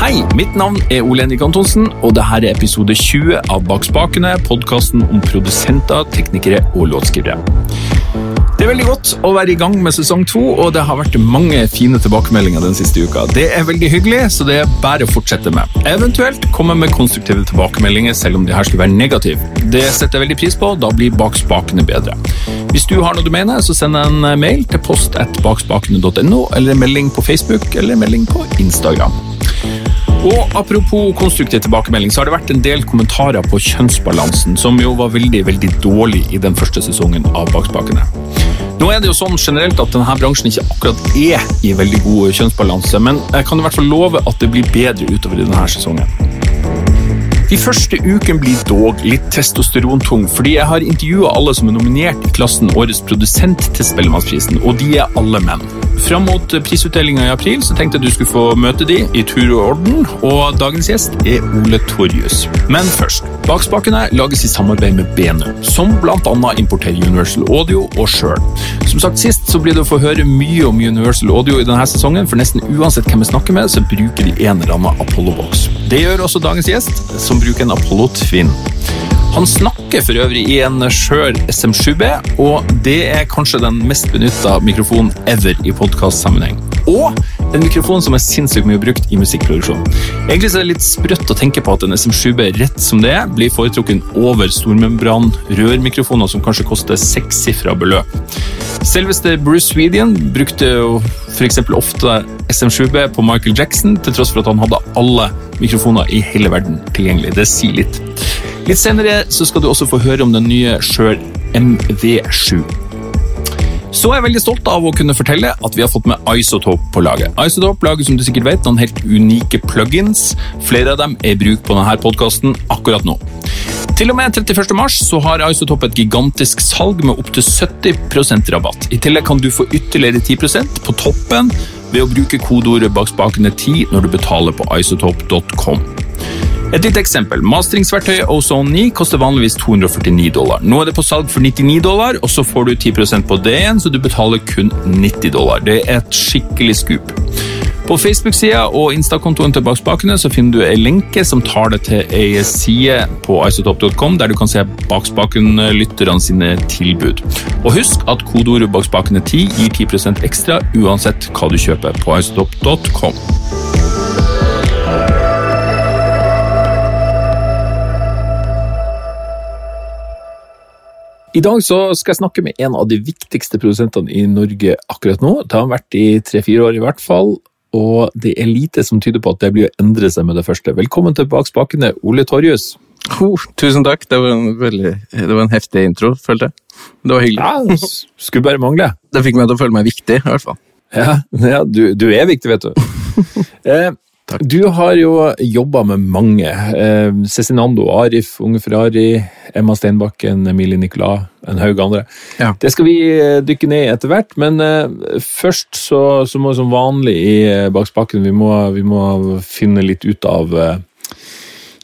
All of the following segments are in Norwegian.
Hei, mitt navn er Ole Henrik Antonsen, og dette er episode 20 av Bak spakene, podkasten om produsenter, teknikere og låtskrivere. Er veldig godt å være i gang med sesong to, og det har vært mange fine tilbakemeldinger den siste uka. Det er veldig hyggelig, så det er bare å fortsette med. Eventuelt komme med konstruktive tilbakemeldinger, selv om de her skulle være negative. Det setter jeg veldig pris på, da blir Bak spakene bedre. Hvis du har noe du mener, så send en mail til post bakspakene.no, eller melding på Facebook, eller melding på Instagram. Og Apropos konstruktiv tilbakemelding, så har det vært en del kommentarer på kjønnsbalansen, som jo var veldig veldig dårlig i den første sesongen av Bakspakene. Nå er det jo sånn generelt at denne bransjen ikke akkurat er i veldig god kjønnsbalanse, men jeg kan i hvert fall love at det blir bedre utover i denne sesongen. De første ukene blir dog litt testosterontung, fordi jeg har intervjua alle som er nominert i klassen Årets produsent til Spellemannsprisen, og de er alle menn. Fram mot prisutdelinga i april så tenkte jeg du skulle få møte de i tur og orden, og dagens gjest er Ole Torjus. Men først. Bakspakene lages i samarbeid med Benu, som bl.a. importerer Universal Audio og sjøl. Som sagt sist så blir det å få høre mye om Universal Audio i denne sesongen, for nesten uansett hvem vi snakker med, så bruker de en eller annen Apollo-boks. Det gjør også dagens gjest, som bruker en Apollo Twin. Han snakker for øvrig i en skjør SM7B, og det er kanskje den mest benytta mikrofonen ever i podkastsammenheng. Og en mikrofon som er sinnssykt mye brukt i musikkproduksjon. Egentlig er det litt sprøtt å tenke på at en SM7B rett som det er, blir foretrukken over stormembran rørmikrofoner som kanskje koster sekssifra beløp. Selveste Bruce Swedian brukte jo f.eks. ofte SM7B på Michael Jackson, til tross for at han hadde alle mikrofoner i hele verden tilgjengelig. Det sier litt. Litt senere så skal du også få høre om den nye Sjøl MV7. Så er jeg veldig stolt av å kunne fortelle at vi har fått med Isotope på laget. Isotope lager som du sikkert vet, noen helt unike plugins. Flere av dem er i bruk på denne podkasten akkurat nå. Til og med 31. mars så har Isotope et gigantisk salg med opptil 70% rabatt. I tillegg kan du få ytterligere 10% på toppen ved å bruke kodeordet bak spakene 10 når du betaler på isotope.com. Et lite eksempel. Masteringsverktøyet Ozone 9 koster vanligvis 249 dollar. Nå er det på salg for 99 dollar, og så får du 10% på det igjen, så du betaler kun 90 dollar. Det er et skikkelig skup. På Facebook-sida og Insta-kontoen til Bakspakene så finner du ei lenke som tar deg til ei side på isotop.com, der du kan se Bakspaken-lytterne sine tilbud. Og husk at kodeordet Bakspakene10 gir 10% ekstra uansett hva du kjøper på isotop.com. I dag så skal jeg snakke med en av de viktigste produsentene i Norge akkurat nå. Det har vært i tre-fire år i hvert fall, og det er lite som tyder på at det blir å endre seg med det første. Velkommen til Bak spakene, Ole Torjus. Oh, tusen takk. Det var, en veldig, det var en heftig intro, følte jeg. Det var hyggelig. Ja, skulle bare mangle. Det fikk meg til å føle meg viktig, i hvert fall. Ja, ja du, du, er viktig, vet du. eh, du har jo jobba med mange. Eh, Cezinando, Arif, Unge Ferrari, Emma Steinbakken, Emilie Nicolas, en haug andre. Ja. Det skal vi eh, dykke ned i etter hvert, men eh, først så, så må som vanlig i Bakspakken vi må, vi må finne litt ut av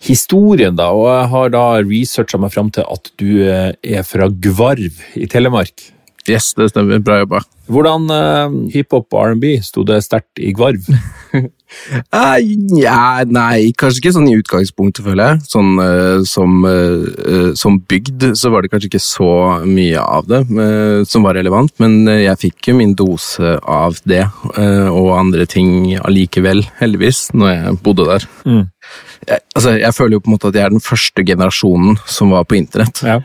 historien, da. Og jeg har da researcha meg fram til at du er fra Gvarv i Telemark. Yes, det stemmer. Bra jobba. Hvordan uh, hiphop og R&B sto det sterkt i Gvarv? Uh, ja, nei, kanskje ikke sånn i utgangspunktet, føler jeg. Sånn uh, som, uh, som, bygd så var det kanskje ikke så mye av det som var relevant, men jeg fikk jo min dose av det og andre ting allikevel, heldigvis, når jeg bodde der. Mm. Jeg, altså, jeg føler jo på en måte at jeg er den første generasjonen som var på internett, Ja.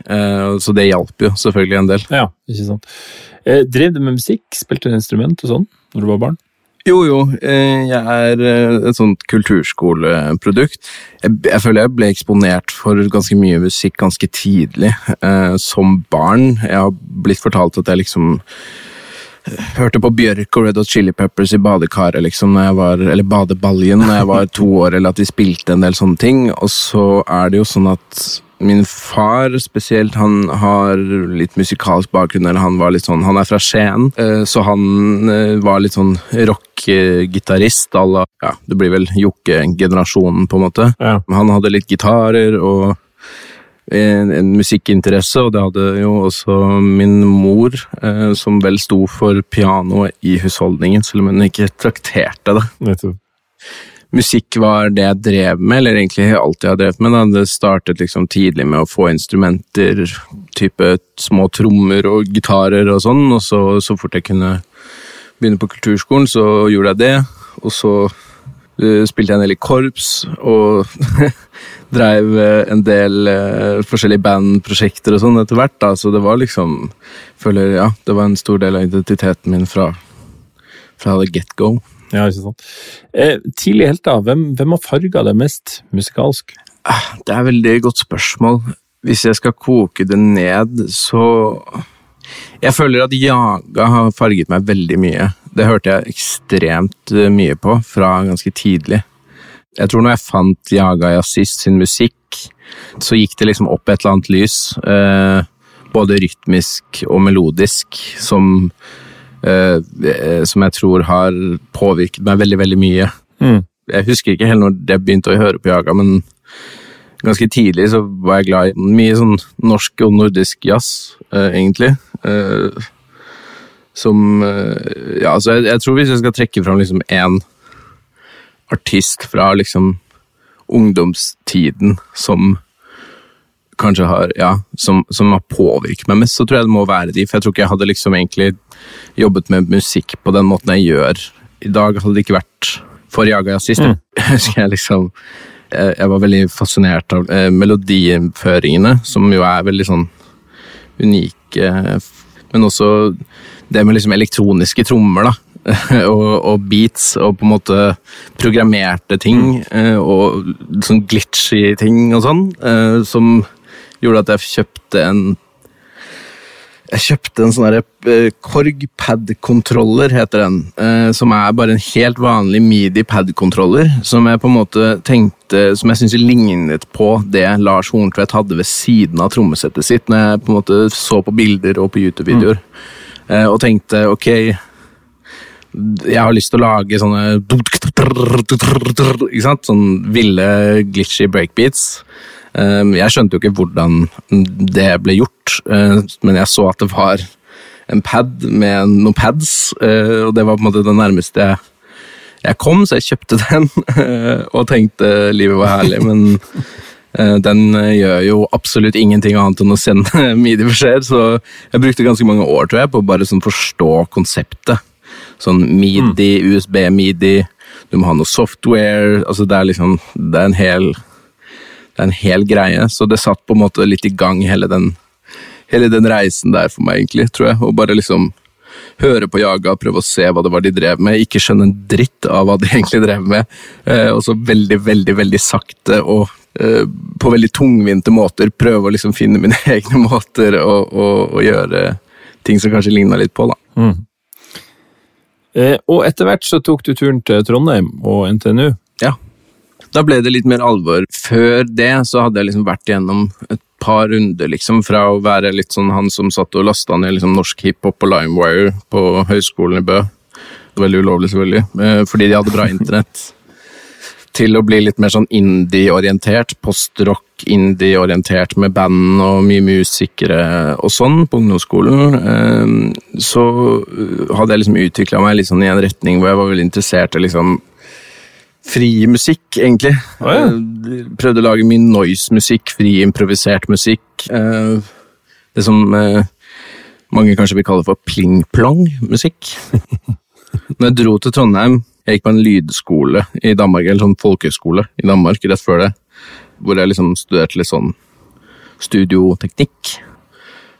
så det hjalp jo selvfølgelig en del. Ja, ikke sant. Eh, drev du med musikk? Spilte du instrument og sånn når du var barn? Jo, jo. eh, Jeg er eh, et sånt kulturskoleprodukt. Jeg, føler jeg ble eksponert for ganske mye musikk ganske tidlig. Eh, som barn. Jeg har blitt fortalt at jeg liksom hørte på Bjørk og Red Hot Chili Peppers i badekaret, liksom, var, eller badebaljen, når jeg var to år, eller at vi spilte en del sånne ting. Og så er det jo sånn at min far spesielt, han har litt musikalsk bakgrunn, eller han var litt sånn Han er fra Skien, eh, så han eh, var litt sånn la Ja, det blir vel Jokke-generasjonen, på en måte. Ja. Han hadde litt gitarer og en, en musikkinteresse, og det hadde jo også min mor, eh, som vel sto for pianoet i husholdningen, selv om hun ikke trakterte det. Nettopp. Musikk var det jeg drev med, eller egentlig alt jeg har drevet med. Da. Det startet liksom tidlig med å få instrumenter, type små trommer og gitarer og sånn, og så, så fort jeg kunne begynne på kulturskolen, så gjorde jeg det. Og så uh, spilte jeg en del i korps, og dreiv uh, en del uh, forskjellige bandprosjekter og sånn etter hvert. da, Så det var liksom føler, ja, det var en stor del av identiteten min fra, fra the get go. Ja, ikke sant. Eh, tidlig helter, hvem, hvem har farga deg mest musikalsk? Det er et veldig godt spørsmål. Hvis jeg skal koke det ned, så Jeg føler at Jaga har farget meg veldig mye. Det hørte jeg ekstremt eh, mye på fra ganske tidlig. Jeg tror når jeg fant Jaga Jazzist sin musikk, så gikk det liksom opp et eller annet lys. Eh, både rytmisk og melodisk, som, som jeg tror har påvirket meg veldig, veldig mye. Mm. Jeg husker ikke helt når jeg begynte å høre på Jaga, men ganske tidlig så var jeg glad i mye sånn norsk og nordisk jazz, eh, egentlig. Eh, som eh, Ja, altså, jeg, jeg, tror hvis jeg skal trekke fram liksom én artist fra liksom ungdomstiden som kanskje har ja, som, som, har påvirket meg mest, så tror jeg det må være de. For jeg tror ikke jeg hadde liksom egentlig jobbet med musikk på den måten jeg gjør i dag. Hadde det ikke vært for Jaga sist. Mm. jeg liksom jeg, jeg, var veldig fascinert av eh, melodiføringene, som jo er veldig sånn unike. Men også det med liksom elektroniske trommer, da. og, og, beats og på en måte programmerte ting mm. og sånn glitchy ting og sånn, eh, som gjorde at jeg kjøpte en jeg kjøpte en sånn uh, Korg pad-kontroller, heter den. Uh, som er bare en helt vanlig midi pad-kontroller. Som jeg på en måte tenkte, som jeg syns lignet på det Lars Horntvedt hadde ved siden av trommesettet sitt, når jeg på en måte så på bilder og på YouTube-videoer. Mm. Uh, og tenkte ok Jeg har lyst til å lage sånne Ikke sant? Sånn ville glitchy breakbeats. Ehm, jeg skjønte jo ikke hvordan det ble gjort, eh, men jeg så at det var en pad med noen pads, eh, og det var på en måte det nærmeste jeg, jeg kom, så jeg kjøpte den og tenkte livet var herlig, men eh, den gjør jo absolutt ingenting annet enn å sende midi-beskjeder, så jeg brukte ganske mange år tror jeg, på å bare sånn forstå konseptet. Sånn midi, mm. USB-midi, du må ha noe software altså Det er liksom, det er en hel det er en hel greie, så det satt på en måte litt i gang hele den, hele den reisen der for meg, egentlig, tror jeg. Og bare liksom høre på Jaga, prøve å se hva det var de drev med, ikke skjønne en dritt av hva de egentlig drev med. Eh, og så veldig, veldig, veldig sakte og eh, på veldig tungvinte måter prøve å liksom finne mine egne måter å, å, å gjøre ting som kanskje ligna litt på, da. Mm. Eh, og etter hvert så tok du turen til Trondheim og NTNU. Ja. Da ble det litt mer alvor. Før det så hadde jeg liksom vært igjennom et par runder, liksom, fra å være litt sånn han som satt og lasta ned liksom, norsk hiphop på Limewire på høyskolen i Bø. Veldig ulovlig, selvfølgelig, eh, fordi de hadde bra internett. Til å bli litt mer sånn indie-orientert. Postrock, indie-orientert med band og mye musikere og sånn på ungdomsskolen. Eh, så hadde jeg liksom utvikla meg litt sånn i en retning hvor jeg var veldig interessert i liksom fri musikk, egentlig. Oh, ja. Eh, prøvde å lage mye noise-musikk, fri improvisert musikk. Eh, det som eh, mange kanskje vil kalle for pling-plong-musikk. Når jeg dro til Trondheim, jeg gikk på en lydskole i Danmark, eller sånn folkehøyskole i Danmark rett før det, hvor jeg liksom studerte litt sånn studioteknikk.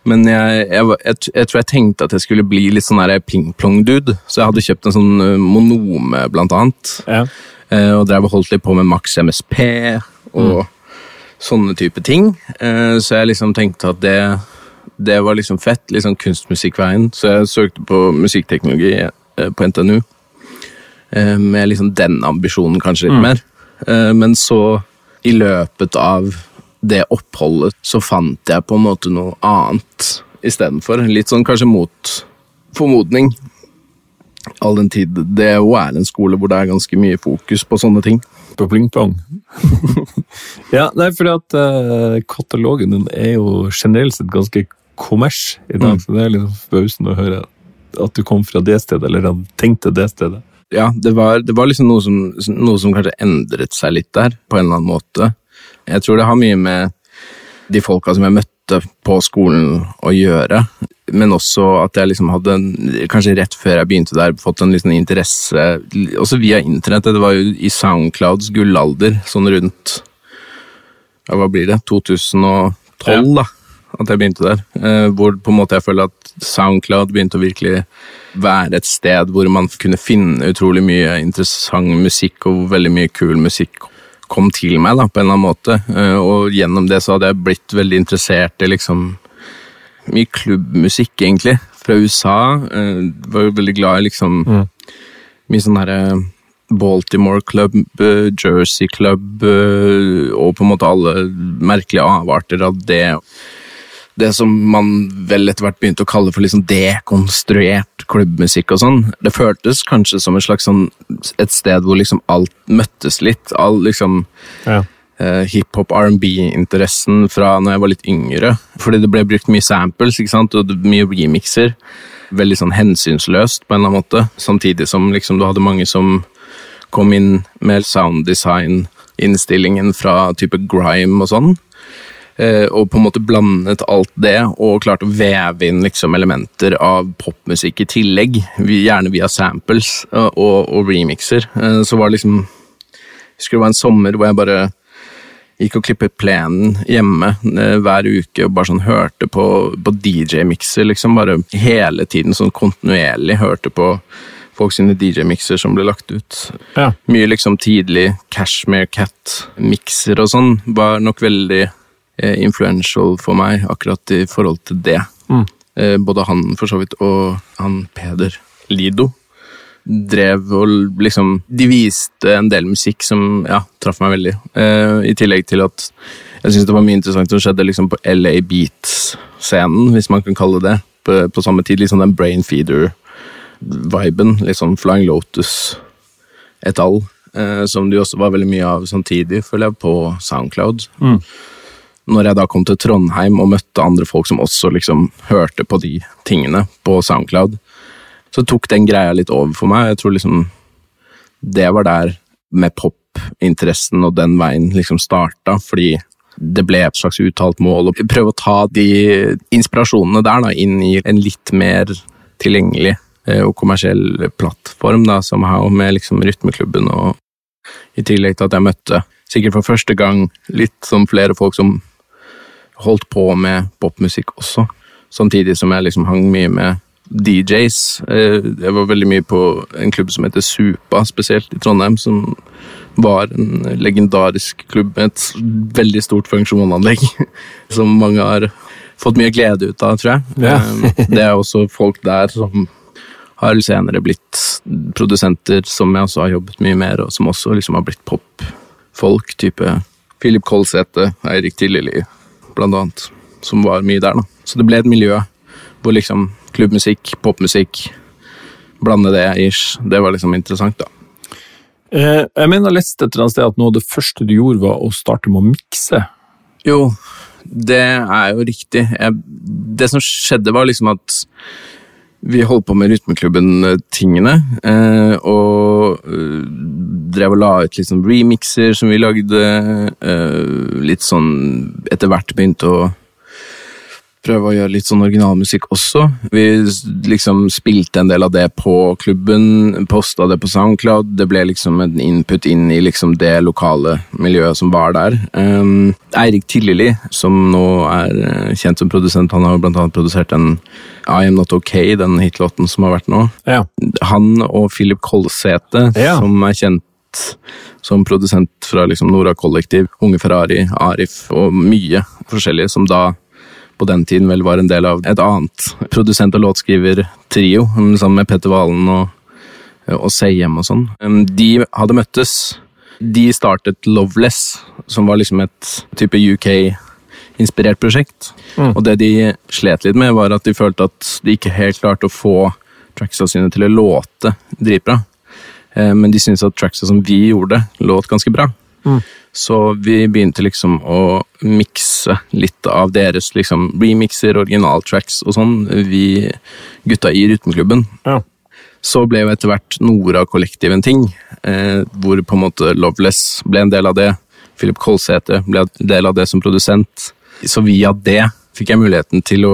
Men jeg, jeg, jeg, jeg, tror jeg tenkte at jeg skulle bli litt sånn ping-plong-dude. så jeg hadde kjøpt en sånn monome, blant annet. Ja. Eh, og drev og holdt litt på med Max MSP og mm. sånne type ting. Eh, så jeg liksom tenkte at det, det var liksom fett. Litt Liksom kunstmusikkveien. Så jeg søkte på musikkteknologi eh, på NTNU. Med liksom den ambisjonen, kanskje litt mm. mer. Men så, i løpet av det oppholdet, så fant jeg på en måte noe annet istedenfor. Litt sånn kanskje mot formodning. All den tid det jo er en skole hvor det er ganske mye fokus på sånne ting. På pling-plong. ja, nei, fordi at uh, katalogen din er jo generelt sett ganske kommers i dag, Mm. så det er litt forbausende å høre at du kom fra det stedet, eller at du tenkte det stedet. Ja, det var, det var liksom noe som, noe som kanskje endret seg litt der, på en eller annen måte. Jeg tror det har mye med de folka som jeg møtte på skolen å gjøre, men også at jeg liksom hadde, en- kanskje rett før jeg begynte der, fått en liksom interesse, også via internett. Det var jo i Soundclouds gullalder, sånn rundt, ja, hva blir det, 2012 da, at jeg begynte der. Eh, hvor på en måte jeg føler at Soundcloud begynte å virkelig være et sted hvor man kunne finne utrolig mye interessant musikk, og veldig mye kul musikk kom til meg da, på en eller annen måte. Eh, og gjennom det så hadde jeg blitt veldig interessert i liksom mye klubbmusikk, egentlig, fra USA. Jeg var jo veldig glad i liksom mye sånn herre Baltimore Club, eh, Jersey Club eh, og på en måte alle merkelige avarter av det. Det som man vel etter hvert begynte å kalle for liksom dekonstruert klubbmusikk og sånn. Det føltes kanskje som et slags sånn, et sted hvor liksom alt møttes litt. All liksom Ja. eh, hiphop, R&B-interessen fra når jeg var litt yngre. Fordi det ble brukt mye samples ikke sant? og mye remixer. Veldig sånn hensynsløst på en eller annen måte. Samtidig som liksom du hadde mange som kom inn med sounddesign-innstillingen fra type grime og sånn. Eh, og på en måte blandet alt det, og klarte å veve inn liksom elementer av popmusikk i tillegg. Gjerne via samples og, og, og remixer. Eh, så var det liksom jeg husker det var en sommer hvor jeg bare gikk og klippet plenen hjemme eh, hver uke og bare sånn hørte på, på DJ-mikser, liksom. Bare hele tiden sånn kontinuerlig hørte på folk sine DJ-mikser som ble lagt ut. Ja. Mye liksom tidlig Cashmere Cat-mikser og sånn var nok veldig eh, influential for meg akkurat i forhold til det. Mm. Eh, både han for så vidt og han Peder Lido drev og liksom De viste en del musikk som ja, traff meg veldig. Eh, I tillegg til at jeg syns det var mye interessant som skjedde liksom på LA Beats-scenen, hvis man kan kalle det det. På, på samme tid. Liksom den brain feeder-viben. Liksom Flying Lotus et al. Eh, som det også var veldig mye av samtidig, føler jeg, på Soundcloud. Mm. Når jeg da kom til Trondheim og møtte andre folk som også liksom hørte på de tingene på Soundcloud, så tok den greia litt over for meg. Jeg tror liksom det var der med popinteressen og den veien liksom starta, fordi det ble et slags uttalt mål å prøve å ta de inspirasjonene der da inn i en litt mer tilgjengelig eh, og kommersiell plattform, da, som somehow, med liksom rytmeklubben og i tillegg til at jeg møtte, sikkert for første gang, litt som flere folk som holdt på med popmusikk også, samtidig som jeg liksom hang mye med DJs. Eh, Jeg var veldig mye på en klubb som heter Supa, spesielt i Trondheim, som var en legendarisk klubb med et veldig stort funksjonanlegg, som mange har fått mye glede ut av, tror jeg. Ja. Eh, Det er også folk der som har senere blitt produsenter som jeg også har jobbet mye mer, og som også liksom har blitt popfolk, type Philip Kolsæte, Eirik Tilleli, blant annet, som var mye der, da. Så det ble et miljø hvor liksom klubbmusikk, popmusikk, blande det, ish, det var liksom interessant, da. Eh, jeg mener jeg leste et eller annet sted at noe av det første du gjorde, var å starte med å mikse. Jo, det er jo riktig. Jeg, det som skjedde, var liksom at vi holdt på med Rytmeklubben-tingene, eh, og eh, drev og la ut litt sånn remixer som vi lagde. Eh, litt sånn etter hvert begynte å prøve å gjøre litt sånn originalmusikk også. Vi liksom spilte en del av det på klubben, posta det på SoundCloud. Det ble liksom en input inn i liksom det lokale miljøet som var der. Um, Eirik Tillili, som nå er eh, kjent som produsent, han har blant annet produsert den I Am Not Ok, den hitlåten som har vært nå. Ja. Han og Philip Kolsæte, Ja. som er kjent som produsent fra liksom Nora Kollektiv, Unge Ferrari, Arif og mye forskjellige, som da på den tiden vel var en del av et annet produsent- og låtskriver-trio, mm, sammen med Petter Valen og, og Seihjem og sånn. Um, De hadde møttes. De startet Loveless, som var liksom et type UK-inspirert prosjekt. Mm. Og det de slet litt med, var at de følte at de ikke helt klarte å få tracksa sine til å låte dritbra. Eh, men de syntes at tracksa som vi gjorde, låt ganske bra. Mm. Så vi begynte liksom å mikse litt av deres liksom remixer, originaltracks og sånn, vi gutta i rytmeklubben. Ja. Så ble jo etter hvert Nora Kollektiv en ting, eh, hvor på en måte Loveless ble en del av det. Philip Kolsæter ble en del av det som produsent. Så via det fikk jeg muligheten til å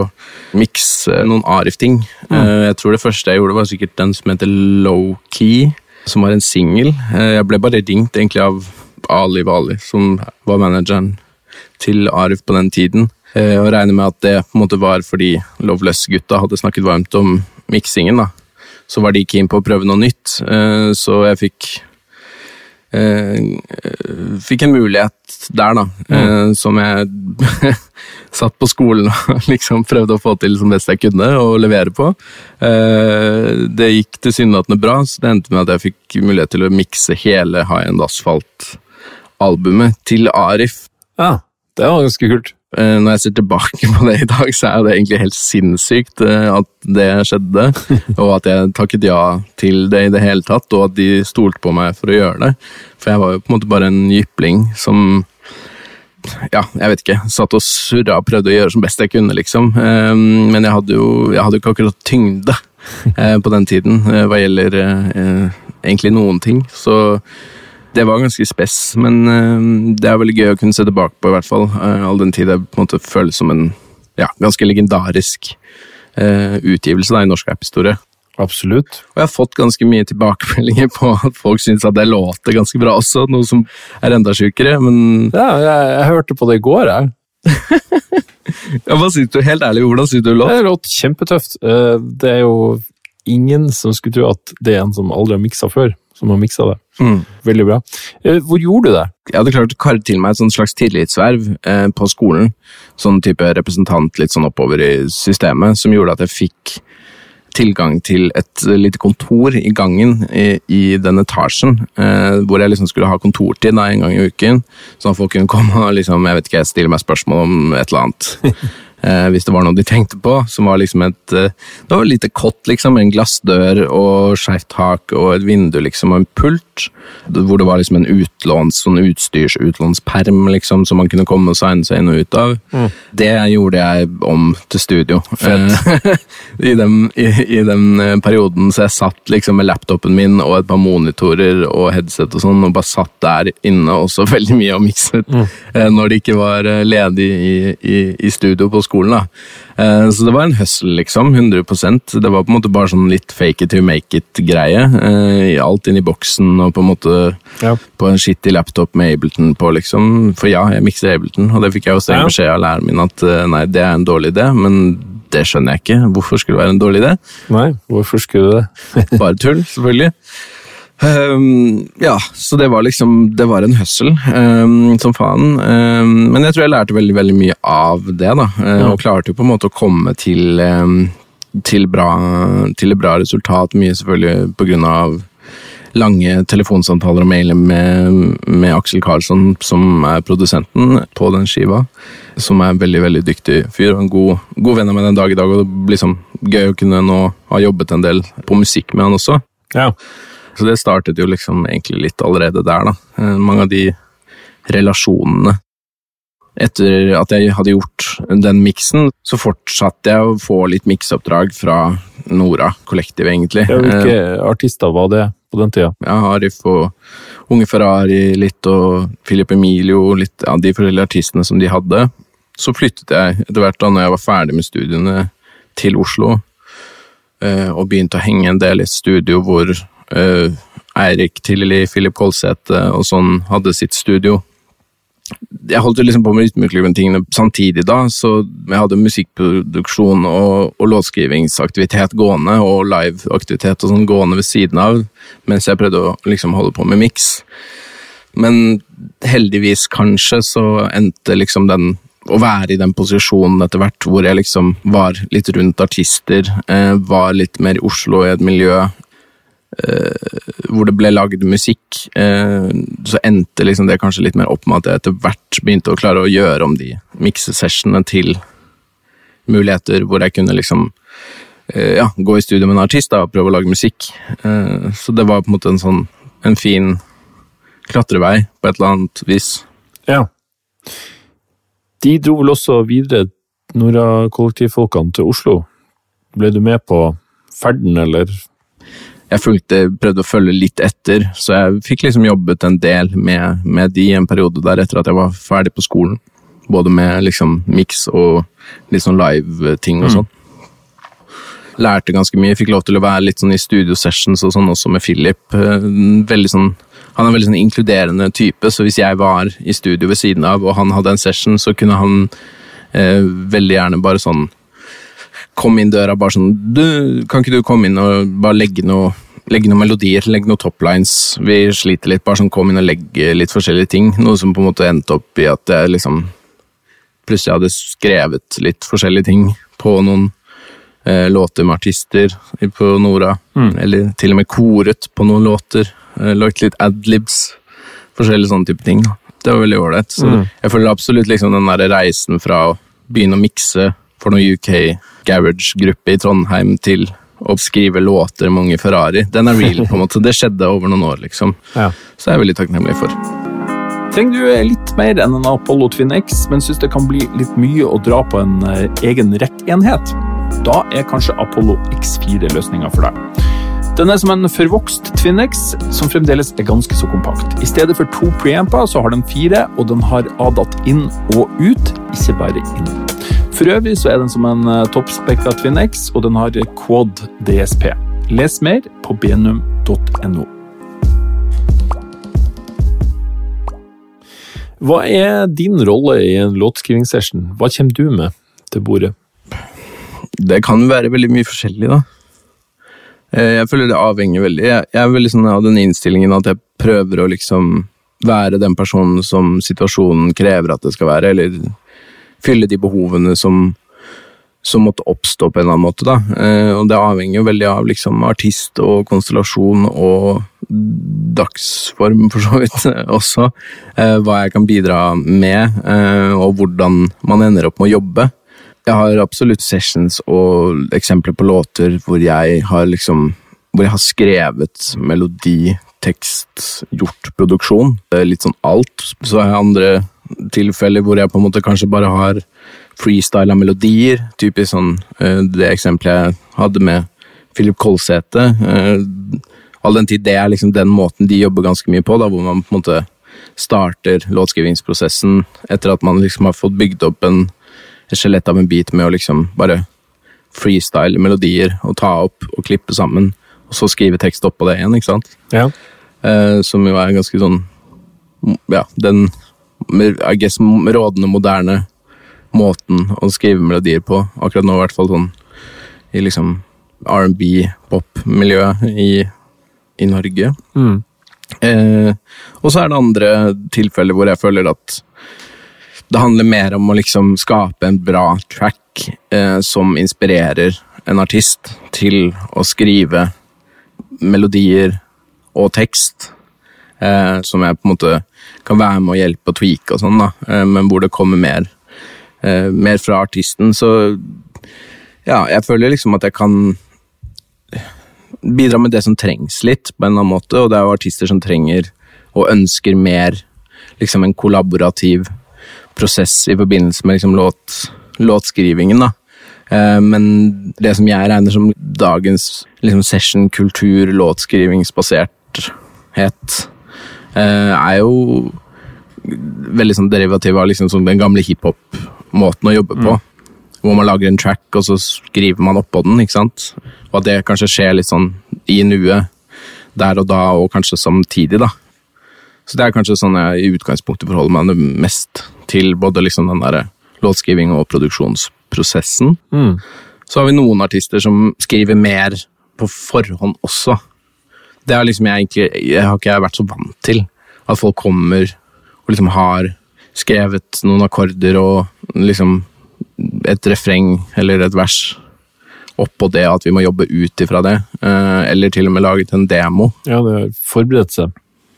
mikse noen Arif-ting. Mm. jeg tror det første jeg gjorde, var sikkert den som heter Low Key, som var en singel. Eh, jeg ble bare ringt egentlig av Ali Wali, som var manageren til Arif på den tiden. Eh, og regner med at det på en måte var fordi Loveless-gutta hadde snakket varmt om miksingen. da. Så var de keen på å prøve noe nytt, eh, så jeg fikk eh, Fikk en mulighet der, da, eh, som jeg satt på skolen og liksom prøvde å få til som best jeg kunne, og levere på. Eh, det gikk tilsynelatende bra, så det endte med at jeg fikk mulighet til å mikse hele High End Asphalt-albumet til Arif. ja, det var ganske kult. Eh, Når jeg ser tilbake på det i dag, så er det egentlig helt sinnssykt eh, at det skjedde. Og at jeg takket ja til det i det hele tatt, og at de stolte på meg for å gjøre det. For jeg var jo på en måte bare en jypling som ja, jeg vet ikke, satt og surra og prøvde å gjøre som best jeg kunne, liksom. Eh, Men jeg hadde jo jeg hadde ikke akkurat tyngde på den tiden hva gjelder egentlig noen ting. Så det var ganske spess, men uh, det er veldig gøy å kunne se tilbake på, i hvert fall. Uh, all den tid det på en måte føles som en ja, ganske legendarisk eh, utgivelse da, i norsk rapphistorie. Absolutt. Og jeg har fått ganske mye tilbakemeldinger på at folk syns at det låter ganske bra også, noe som er enda sjukere, men Ja, jeg, jeg hørte på det i går, jeg. ja, hva synes du, helt ærlig, hvordan syns du det låt? Det låt kjempetøft. Det er jo ingen som skulle tro at det er en som aldri har miksa før, som har miksa det. Mm. Veldig bra. Eh, Hvor gjorde du det? Jeg hadde klart å karre til meg et slags tillitsverv eh, på skolen. Sånn type representant litt sånn oppover i systemet, som gjorde at jeg fikk tilgang til et lite kontor i gangen i, i den etasjen, eh, hvor jeg liksom skulle ha kontortid da, en gang i uken, sånn at folk kunne komme og liksom, jeg vet ikke, stille meg spørsmål om et eller annet. Eh, hvis det var noe de tenkte på, som var liksom et eh, Det var et lite kott, liksom, en glassdør og skeivt tak og et vindu, liksom, og en pult, hvor det var liksom en utlåns, sånn utstyrsutlånsperm, liksom, som man kunne komme og signe seg inn og ut av. Det gjorde jeg om til studio. I, den, i, I den eh, perioden så jeg satt liksom med laptopen min og et par monitorer og headset og sånn, og bare satt der inne også veldig mye og mikset, eh, når det ikke var ledig i, i, i studio på skolen. Da. Eh, Så det var en hustle, liksom. 100% Det var på en måte bare sånn litt fake it to make it-greie. eh, Alt inn i boksen og på en måte Ja. på en skittig laptop med Ableton på, liksom. For ja, jeg mikser Ableton, og det fikk jeg jo streng beskjed av læreren min at eh, nei, det er en dårlig idé, men det skjønner jeg ikke. Hvorfor skulle det være en dårlig idé? Nei, hvorfor skulle det? Bare tull, selvfølgelig. Ehm, ja, så det var liksom Det var en hustle um, som faen. Um, men jeg tror jeg lærte veldig veldig mye av det, da. Ja. Og klarte jo på en måte å komme til, til, bra, til et bra resultat. Mye selvfølgelig på grunn av lange telefonsamtaler og mailer med, med Aksel Karlsson, som er produsenten på den skiva. Som er en veldig veldig dyktig fyr og en god, god venn av meg den dag i dag. Og det blir liksom gøy å kunne nå ha jobbet en del på musikk med han også. Ja. Så det startet jo liksom egentlig litt allerede der, da. Eh, Mange av de relasjonene. Etter at jeg hadde gjort den miksen, så fortsatte jeg å få litt mikseoppdrag fra Nora Kollektiv, egentlig. Ja, Eh, Hvilke artister var det på den tida? ja, Arif og Unge Ferrari litt, og Philip Emilio, litt av de forskjellige artistene som de hadde. Så flyttet jeg etter hvert da når jeg var ferdig med studiene til Oslo, eh, og begynte å henge en del i et studio hvor eh, Eirik Tilleli, Philip Kolseth og sånn hadde sitt studio. Jeg holdt liksom på med rytmeklubben-tingene samtidig da, så jeg hadde musikkproduksjon og, og låtskrivingsaktivitet gående, og liveaktivitet og sånn gående ved siden av, mens jeg prøvde å liksom holde på med miks. Men heldigvis, kanskje, så endte liksom den å være i den posisjonen etter hvert hvor jeg liksom var litt rundt artister, eh, var litt mer i Oslo i et miljø hvor det ble lagd musikk, eh, så endte liksom det kanskje litt mer opp med at jeg etter hvert begynte å klare å gjøre om de miksesessionene til muligheter hvor jeg kunne liksom eh, ja, gå i studio med en artist da, og prøve å lage musikk. Eh, så det var på en måte en sånn en fin klatrevei på et eller annet vis. Ja. De dro vel også videre, Nora-kollektivfolkene, til Oslo. Ble du med på ferden, eller? Jeg fulgte, prøvde å følge litt etter, så jeg fikk liksom jobbet en del med, med de en periode der etter at jeg var ferdig på skolen. Både med liksom miks og litt sånn live-ting og sånn. Lærte ganske mye, fikk lov til å være litt sånn i studio sessions og sånn også med Philip. Eh, Veldig sånn, han er en veldig sånn inkluderende type, så hvis jeg var i studio ved siden av og han hadde en session, så kunne han eh, veldig gjerne bare sånn Kom inn døra bare sånn du, Kan ikke du komme inn og bare legge noe legge noen melodier, legge noen toplines. Vi sliter litt, bare sånn kom inn og legge litt forskjellige ting. Noe som på en måte endte opp i at jeg liksom plutselig hadde skrevet litt forskjellige ting på noen eh, låter med artister på Nora. Eller til og med koret på noen låter. Eh, lagt litt adlibs. Forskjellige sånne type ting. Det var veldig ålreit. Så jeg føler absolutt liksom den der reisen fra å begynne å mikse for noen UK Garage-gruppe i Trondheim til å skrive låter med Unge Ferrari. Den er real, på en måte. Det skjedde over noen år, liksom. Ja. Så jeg er veldig takknemlig for. Trenger du litt mer enn en Apollo Twin X, men syns det kan bli litt mye å dra på en eh, egen rekkenhet? Da er kanskje Apollo X4 løsninga for deg. Den er som en forvokst Twin X, som fremdeles er ganske så kompakt. I stedet for to preamper så har den fire, og den har ADAT inn og ut, ikke bare inn. For øvrig så er den som en eh, toppspekka Twin X, og den har quad DSP. Les mer på benum.no. Hva er din rolle i en låtskrivingssession? Hva kommer du med til bordet? Det kan være veldig mye forskjellig, da. Eh, Jeg føler det avhenger veldig. Jeg jeg er veldig sånn av den innstillingen at jeg prøver å liksom være den personen som situasjonen krever at det skal være, eller fylle de behovene som, som måtte oppstå på en eller annen måte. Da. Eh, Og det avhenger jo veldig av liksom artist og konstellasjon og dagsform, for så vidt, også. Eh, Hva jeg kan bidra med, eh, og hvordan man ender opp med å jobbe. Jeg har absolutt sessions og eksempler på låter hvor jeg har liksom hvor jeg har skrevet melodi, tekst, gjort produksjon. Litt sånn alt. Så har jeg andre tilfeller hvor jeg på en måte kanskje bare har freestyla melodier. Typisk sånn eh, det eksempelet jeg hadde med Philip Kolsæte. Eh, All den tid det er liksom den måten de jobber ganske mye på, da, hvor man på en måte starter låtskrivingsprosessen etter at man liksom har fått bygd opp en, et skjelett av en beat med å liksom bare freestyle melodier og ta opp og klippe sammen, og så skrive tekst oppå det igjen, ikke sant? Ja. Eh, som jo er ganske sånn Ja, den I guess rådende moderne måten å skrive melodier på. Akkurat nå i hvert fall sånn i liksom R&B-pop-miljøet i, i Norge. Mm. Eh, og så er det andre tilfeller hvor jeg føler at det handler mer om å liksom skape en bra track eh, som inspirerer en artist til å skrive melodier og tekst. Eh, som jeg på en måte kan være med å hjelpe og tweake og sånn, da. Eh, men hvor det kommer mer, eh, mer fra artisten. Så ja, jeg føler liksom at jeg kan bidra med det som trengs litt, på en eller annen måte. Og det er jo artister som trenger og ønsker mer liksom en kollaborativ prosess i forbindelse med liksom låt, låtskrivingen. da. Eh, Men det som jeg regner som dagens liksom session-kultur, låtskrivingsbaserthet, er jo veldig sånn derivativ av liksom sånn den gamle hiphop-måten å jobbe på. Hvor man lager en track, og så skriver man oppå den. ikke sant? Og at det kanskje skjer litt sånn i nuet, der og da, og kanskje samtidig. da. Så det er kanskje sånn jeg i utgangspunktet forholder meg mest til både liksom den der låtskriving og produksjonsprosessen. Mm. Så har vi noen artister som skriver mer på forhånd også. Det har liksom jeg egentlig jeg har ikke vært så vant til. At folk kommer og liksom har skrevet noen akkorder og liksom et refreng eller et vers oppå det, at vi må jobbe ut ifra det. Eh, Eller til og med laget en demo Ja, det har forberedt seg.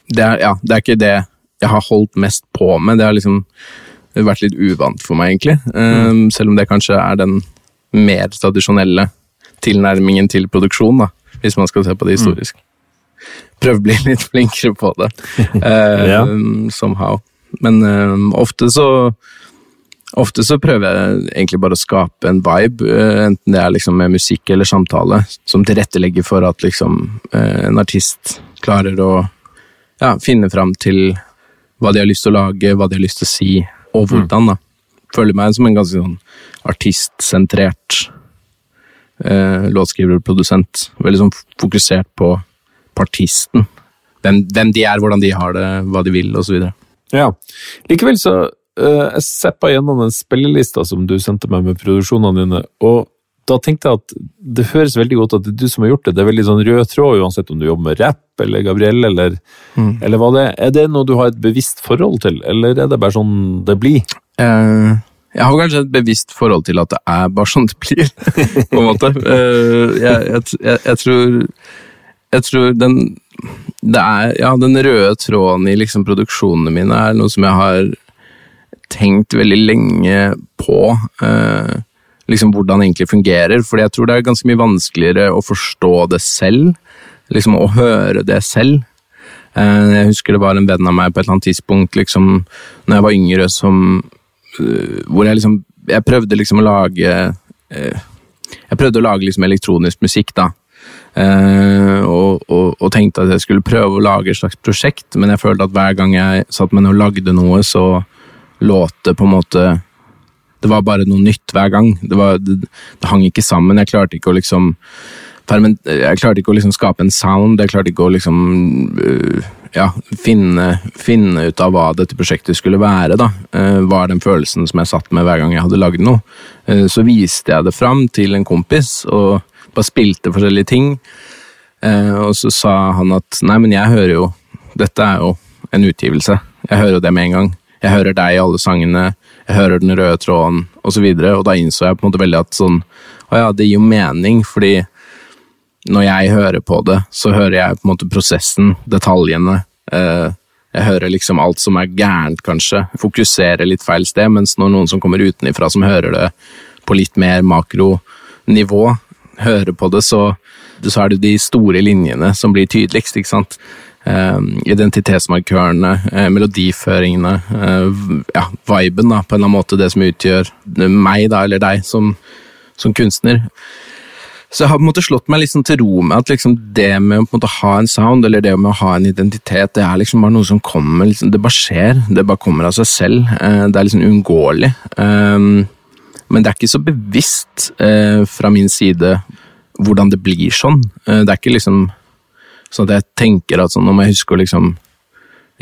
det er, ja, det er ikke det jeg har holdt mest på med. Det har liksom vært litt uvant for meg, egentlig. Mm. Selv om det kanskje er den mer tradisjonelle tilnærmingen til produksjon, da, hvis man skal se på det historisk. Prøve å bli litt flinkere på det, Uh, Ja. somehow. Men uh, ofte så Ofte så prøver jeg egentlig bare å skape en vibe, eh, enten det er liksom med musikk eller samtale, som tilrettelegger for at liksom en artist klarer å ja, finne fram til hva de har lyst til å lage, hva de har lyst til å si, og hvordan. da. Føler meg som en ganske sånn artistsentrert eh, låtskriver og produsent. Veldig sånn fokusert på, på artisten. Hvem, hvem de er, hvordan de har det, hva de vil, osv. Ja. Likevel så uh, Jeg seppa gjennom den spillelista som du sendte meg med produksjonene dine, og da tenkte jeg at det høres veldig godt at det er du som har gjort det. Det er veldig sånn rød tråd, uansett om du jobber med rapp eller Gabrielle eller, eller hva det er. Er det noe du har et bevisst forhold til, eller er det bare sånn det blir? Uh, jeg har kanskje et bevisst forhold til at det er bare sånn det blir, på en måte. Eh, jeg, jeg, jeg, jeg tror Jeg tror den er, ja, den røde tråden i liksom produksjonene mine er noe som jeg har tenkt veldig lenge på. Eh, liksom hvordan det egentlig fungerer, fordi jeg tror det er ganske mye vanskeligere å forstå det selv. Liksom å høre det selv. Eh, jeg husker det var en venn av meg på et eller annet tidspunkt liksom, når jeg var yngre, som uh, Hvor jeg liksom Jeg prøvde liksom å lage uh, Jeg prøvde å lage liksom elektronisk musikk, da. Eh, og, og, og tenkte at jeg skulle prøve å lage et slags prosjekt, men jeg følte at hver gang jeg satt med og lagde noe, så låt det på en måte Det var bare noe nytt hver gang. Det, var, det, det hang ikke sammen. Jeg klarte ikke å liksom jeg klarte ikke å liksom skape en sound, jeg klarte ikke å liksom øh, ja, finne, finne ut av hva dette prosjektet skulle være. da. Eh, var den følelsen som jeg satt med hver gang jeg hadde lagd noe. Eh, så viste jeg det fram til en kompis, og bare spilte forskjellige ting. Eh, og så sa han at nei, men jeg hører jo Dette er jo en utgivelse. Jeg hører jo det med en gang. Jeg hører deg i alle sangene, jeg hører den røde tråden osv. Og, så og da innså jeg på en måte veldig at sånn Å ja, det gir jo mening, fordi når jeg hører på det, så hører jeg på en måte prosessen, detaljene. Eh, jeg hører liksom alt som er gærent, kanskje. Fokuserer litt feil sted, mens når noen som kommer utenifra, som hører det på litt mer makronivå, hører på det, så, så er det de store linjene som blir tydeligst, ikke sant. Eh, identitetsmarkørene, eh, melodiføringene, eh, ja, viben, da, på en eller annen måte, det som utgjør meg, da, eller deg, som, som kunstner. Så jeg har på en måte slått meg liksom til ro med at liksom det med å en ha en sound, eller det med å ha en identitet, det er liksom bare noe som kommer. Liksom, det bare skjer. Det bare kommer av seg selv. Eh, det er liksom uunngåelig. Um, men det er ikke så bevisst eh, fra min side hvordan det blir sånn. Eh, det er ikke liksom sånn at jeg tenker at sånn, nå må jeg huske å liksom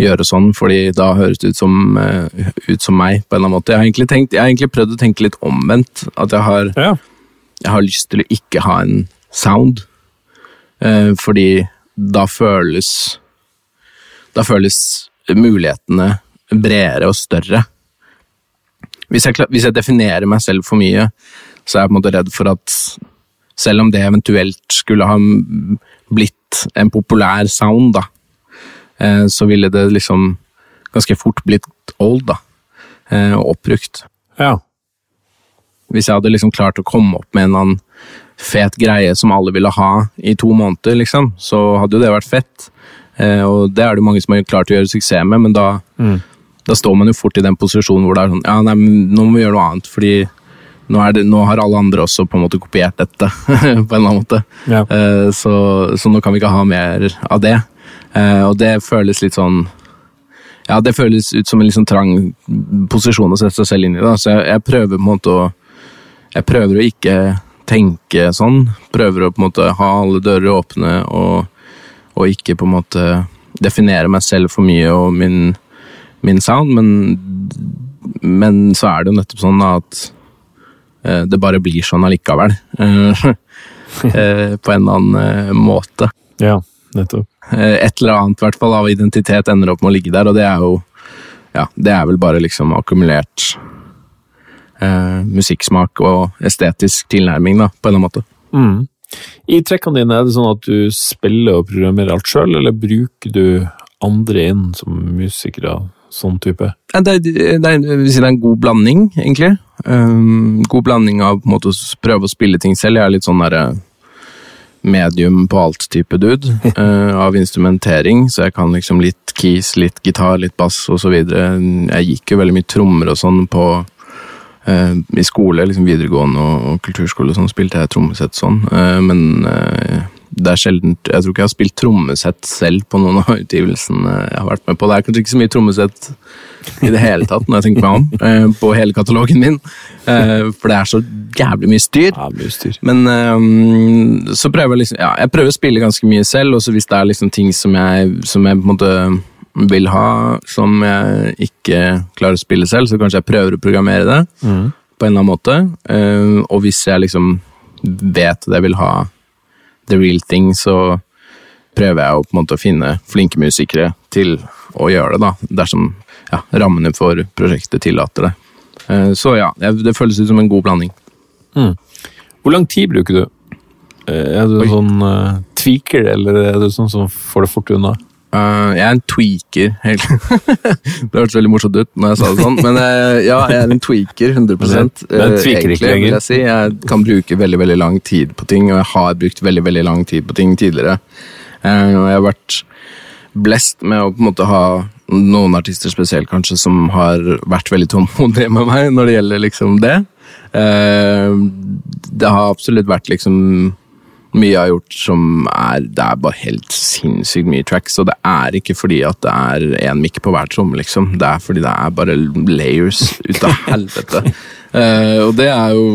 gjøre sånn, fordi da høres det ut som, eh, ut som meg, på en eller annen måte. Jeg har egentlig, tenkt, jeg har egentlig prøvd å tenke litt omvendt. At jeg har Ja. jeg har lyst til å ikke ha en sound. Eh, fordi da føles Da føles mulighetene bredere og større. Hvis jeg, hvis jeg definerer meg selv for mye, så er jeg på en måte redd for at selv om det eventuelt skulle ha blitt en populær sound, da, eh, så ville det liksom ganske fort blitt old, da. eh, Og oppbrukt. ja. Hvis jeg hadde liksom klart å komme opp med en annen fet greie som alle ville ha i to måneder, liksom, så hadde jo det vært fett. Eh, og det er det mange som har klart å gjøre suksess med, men da, da står man jo fort i den posisjonen hvor det er sånn Ja, nei, nå må vi gjøre noe annet, fordi nå, det, nå har alle andre også på en måte kopiert dette, på en eller annen måte. Ja. Uh, så, så nå kan vi ikke ha mer av det. Uh, og det føles litt sånn Ja, det føles ut som en sånn trang posisjon å sette seg selv inn i. da, Så jeg, jeg prøver på en måte å Jeg prøver å ikke tenke sånn. Prøver å på en måte ha alle dører åpne og, og ikke på en måte definere meg selv for mye og min, min sound, men, men så er det jo nettopp sånn at uh, det bare blir sånn allikevel. Uh, på en eller annen måte. ja, nettopp. Et eller annet i hvert fall av identitet ender opp med å ligge der, og det er jo ja, det er vel bare liksom akkumulert musikksmak og estetisk tilnærming, da, på en eller annen måte. Mm. I trekkene dine, er det sånn at du spiller og programmerer alt sjøl, eller bruker du andre inn som musikere sånn type? Det, det, det er en god blanding, egentlig. Um, god blanding av på en måte, å prøve å spille ting selv. Jeg er litt sånn derre medium på alt-type dude. uh, av instrumentering, så jeg kan liksom litt keys, litt gitar, litt bass osv. Jeg gikk jo veldig mye trommer og sånn på uh, I skole, liksom videregående og, og kulturskole og sånn, spilte jeg trommesett sånn. uh, men eh, det er sjelden Jeg tror ikke jeg har spilt trommesett selv på noen av utgivelsene jeg har vært med på. Det er kanskje ikke så mye trommesett i det hele tatt, når jeg tenker meg om, eh, på hele katalogen min. Eh, for det er så jævlig mye styr. Jævlig styr. Men så prøver jeg liksom Ja, jeg prøver å spille ganske mye selv, og så hvis det er liksom ting som jeg, som jeg på en måte vil ha, som jeg ikke klarer å spille selv, så kanskje jeg prøver å programmere det på en eller annen måte. Eh, og hvis jeg liksom vet at jeg vil ha the real thing, så prøver jeg å på en måte finne flinke musikere til å gjøre det, da. Dersom ja, rammene for prosjektet tillater det. Eh, så ja, det, føles ut som en god blanding. Hvor lang tid bruker du? Eh, Er du Oi. sånn uh, tweaker, eller er du sånn som får det fort unna? Eh, jeg er en tweaker. egentlig. det hørtes veldig morsomt ut når jeg sa det sånn, men uh, ja, jeg er en tweaker. 100 Men uh, ikke egentlig, vil jeg si. Jeg kan bruke veldig veldig lang tid på ting, og jeg har brukt veldig veldig lang tid på ting tidligere. Eh, og jeg har vært blest med å på en måte ha noen artister spesielt kanskje som har vært veldig tålmodige med meg når det gjelder liksom det. Eh, det har absolutt vært liksom mye jeg har gjort som er Det er bare helt sinnssykt mye tracks, og det er ikke fordi at det er én mic på hver tromme, liksom. Det er fordi det er bare layers ut av helvete. uh, og det er jo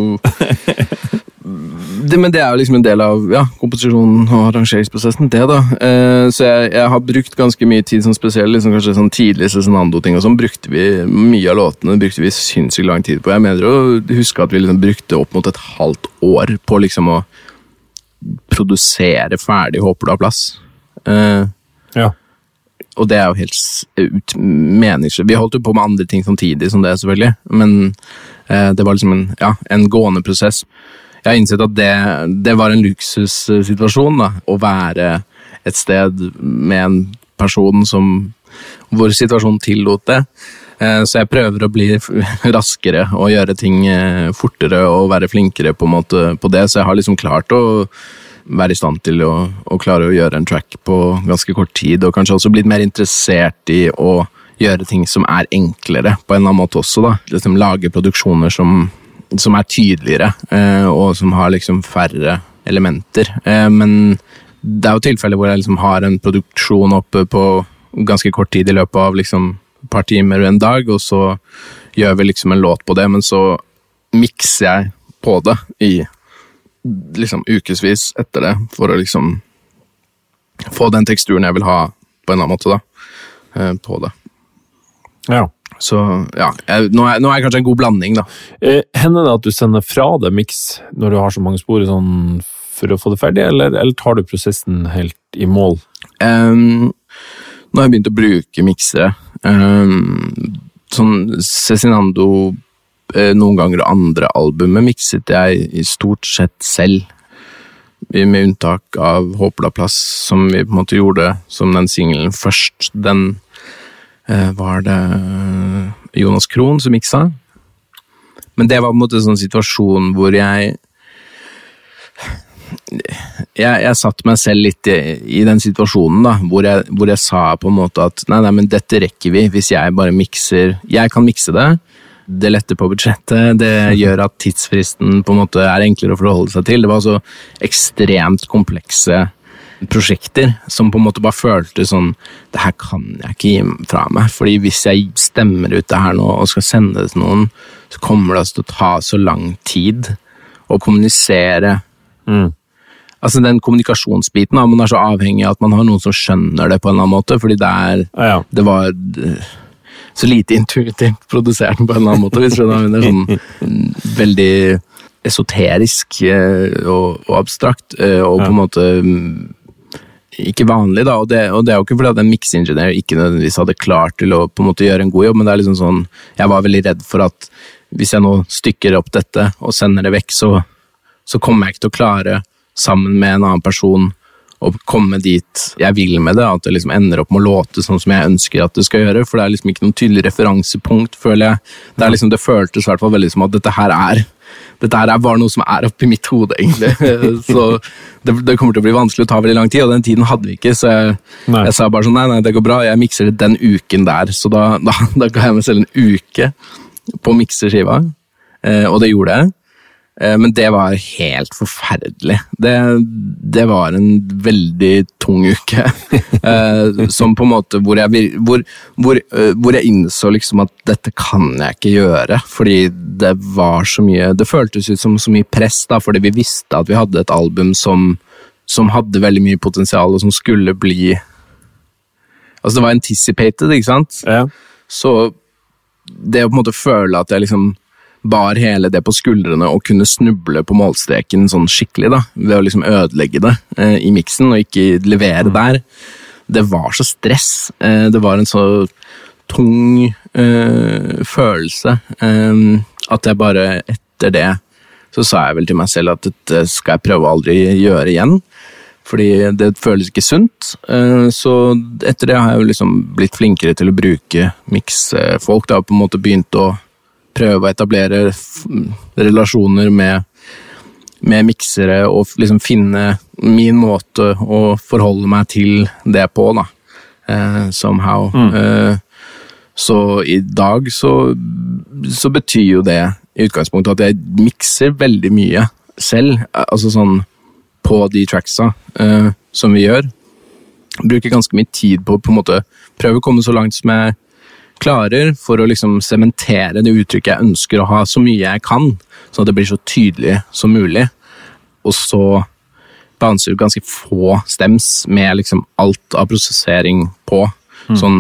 det, Men det er jo liksom en del av ja, komposisjonen og arrangeringsprosessen, det, da. Eh, så jeg, jeg har brukt ganske mye tid som spesiell, liksom kanskje sånn tidlig Cezinando-ting og sånn, brukte vi mye av låtene brukte vi sinnssykt lang tid på. Jeg mener å huske at vi liksom brukte opp mot et halvt år på liksom å produsere ferdig Håper du har plass. Uh, Ja. og det er jo helt ut meningsløst. Vi holdt jo på med andre ting samtidig som det, selvfølgelig, men uh, det var liksom en, ja, en gående prosess. Jeg har innsett at det, det var en luksussituasjon, da, å være et sted med en person som hvor situasjonen tillot det. Eh, Så jeg prøver å bli raskere og gjøre ting eh, fortere og være flinkere på, en måte på det, så jeg har liksom klart å være i stand til å, å klare å gjøre en track på ganske kort tid, og kanskje også blitt mer interessert i å gjøre ting som er enklere, på en eller annen måte også. da. Liksom Lage produksjoner som, som er tydeligere, eh, og som har liksom færre elementer. Men det er jo tilfeller hvor jeg liksom har en produksjon oppe på ganske kort tid i løpet av liksom et par timer en dag, og så gjør vi liksom en låt på det, men så mikser jeg på det i liksom ukevis etter det, for å liksom få den teksturen jeg vil ha på en annen måte, da, eh, på det. ja. Så ja, jeg, nå, er, nå er jeg kanskje en god blanding, da. Eh, Hender det at du sender fra deg miks når du har så mange spor sånn, for å få det ferdig, eller, eller tar du prosessen helt i mål? Um, nå har jeg begynt å bruke miksere. Um, sånn Cezinando eh, noen ganger og andre albumet mikset jeg i stort sett selv. Med unntak av Håpla plass, som vi på en måte gjorde som den singelen først. Den eh, var det Jonas Krohn som miksa. Men det var på en måte en sånn situasjon hvor jeg jeg, jeg satte meg selv litt i, i den situasjonen, da, hvor jeg, hvor jeg sa på en måte at nei, nei, men dette rekker vi hvis jeg bare mikser Jeg kan mikse det. Det letter på budsjettet, det gjør at tidsfristen på en måte er enklere å forholde seg til. Det var så ekstremt komplekse prosjekter som på en måte bare føltes sånn Det her kan jeg ikke gi fra meg, fordi hvis jeg stemmer ut det her nå og skal sende det til noen, så kommer det altså til å ta så lang tid å kommunisere Altså Den kommunikasjonsbiten da, man er så avhengig av at man har noen som skjønner det på en eller annen måte. Fordi det er Ja, ja. Det var så lite intuitivt produsert på en eller annen måte. Hvis du skjønner. Sånn mm, veldig esoterisk eh, og, og abstrakt, eh, og på en måte mm, ikke vanlig, da. Og det, og det er jo ikke fordi at en mikseingeniør ikke nødvendigvis hadde klart til å på en måte gjøre en god jobb, men det er liksom sånn Jeg var veldig redd for at hvis jeg nå stykker opp dette og sender det vekk, så, så kommer jeg ikke til å klare sammen med en annen person og komme dit jeg vil med det, at det liksom ender opp med å låte sånn som jeg ønsker at det skal gjøre, for det er liksom ikke noen tydelig referansepunkt, føler jeg. Det, er liksom, det føltes i hvert fall veldig som at dette her er dette her er bare noe som er oppi mitt hode, egentlig. Så det, det, kommer til å bli vanskelig å ta veldig lang tid, og den tiden hadde vi ikke. Så jeg, jeg sa bare sånn nei, nei, det går bra, jeg mikser det den uken der. Så da, da, da ga jeg meg selv en uke på å mikse skiva, eh, og det gjorde jeg. Eh, men det var helt forferdelig. Det, det var en veldig tung uke. Eh, som på en måte hvor jeg, hvor, hvor, eh, hvor jeg, innså liksom at dette kan jeg ikke gjøre. Fordi det var så mye Det føltes ut som så mye press, da, fordi vi visste at vi hadde et album som, som hadde veldig mye potensial, og som skulle bli Altså, det var anticipated, ikke sant? Ja. Så det å på en måte føle at jeg liksom bar hele det på skuldrene og kunne snuble på målstreken sånn skikkelig, da, ved å liksom ødelegge det eh, i miksen og ikke levere der. Det var så stress. Eh, det var en så tung eh, følelse eh, at jeg bare etter det så sa jeg vel til meg selv at dette skal jeg prøve å aldri gjøre igjen. Fordi det føles ikke sunt. Eh, så etter det har jeg jo liksom blitt flinkere til å bruke miksfolk. Det har på en måte begynt å prøve å etablere relasjoner med, med miksere og liksom finne min måte å forholde meg til det på, da. Uh, somehow. Mm. Uh, så i dag så, så betyr jo det i utgangspunktet at jeg mikser veldig mye selv. Altså sånn på de tracksa uh, som vi gjør. Bruker ganske mye tid på å på en måte prøve å komme så langt som jeg klarer for å liksom sementere det uttrykket jeg ønsker å ha, så mye jeg kan, sånn at det blir så tydelig som mulig. Og så bouncer ganske få stems med liksom alt av prosessering på. Mm. Sånn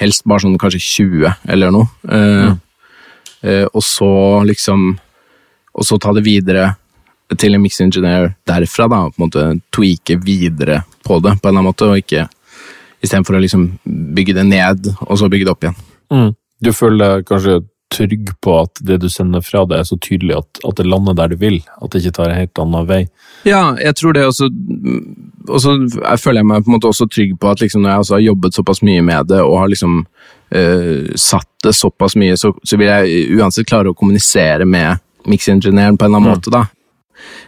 helst bare sånn kanskje 20 eller noe. Mm. Uh, og så liksom Og så ta det videre til en mix engineer derfra, da, og på en måte tweake videre på det på en eller annen måte, og ikke Istedenfor å liksom bygge det ned, og så bygge det opp igjen. Mm. Du føler deg kanskje trygg på at det du sender fra deg, er så tydelig at, at, det lander der du vil? At det ikke tar en helt annen vei? Ja, jeg tror det også Og så føler jeg meg på en måte også trygg på at liksom når jeg har jobbet såpass mye med det, og har liksom øh, satt det såpass mye, så, så, vil jeg uansett klare å kommunisere med mix-ingeniøren på en eller annen mm. måte, da.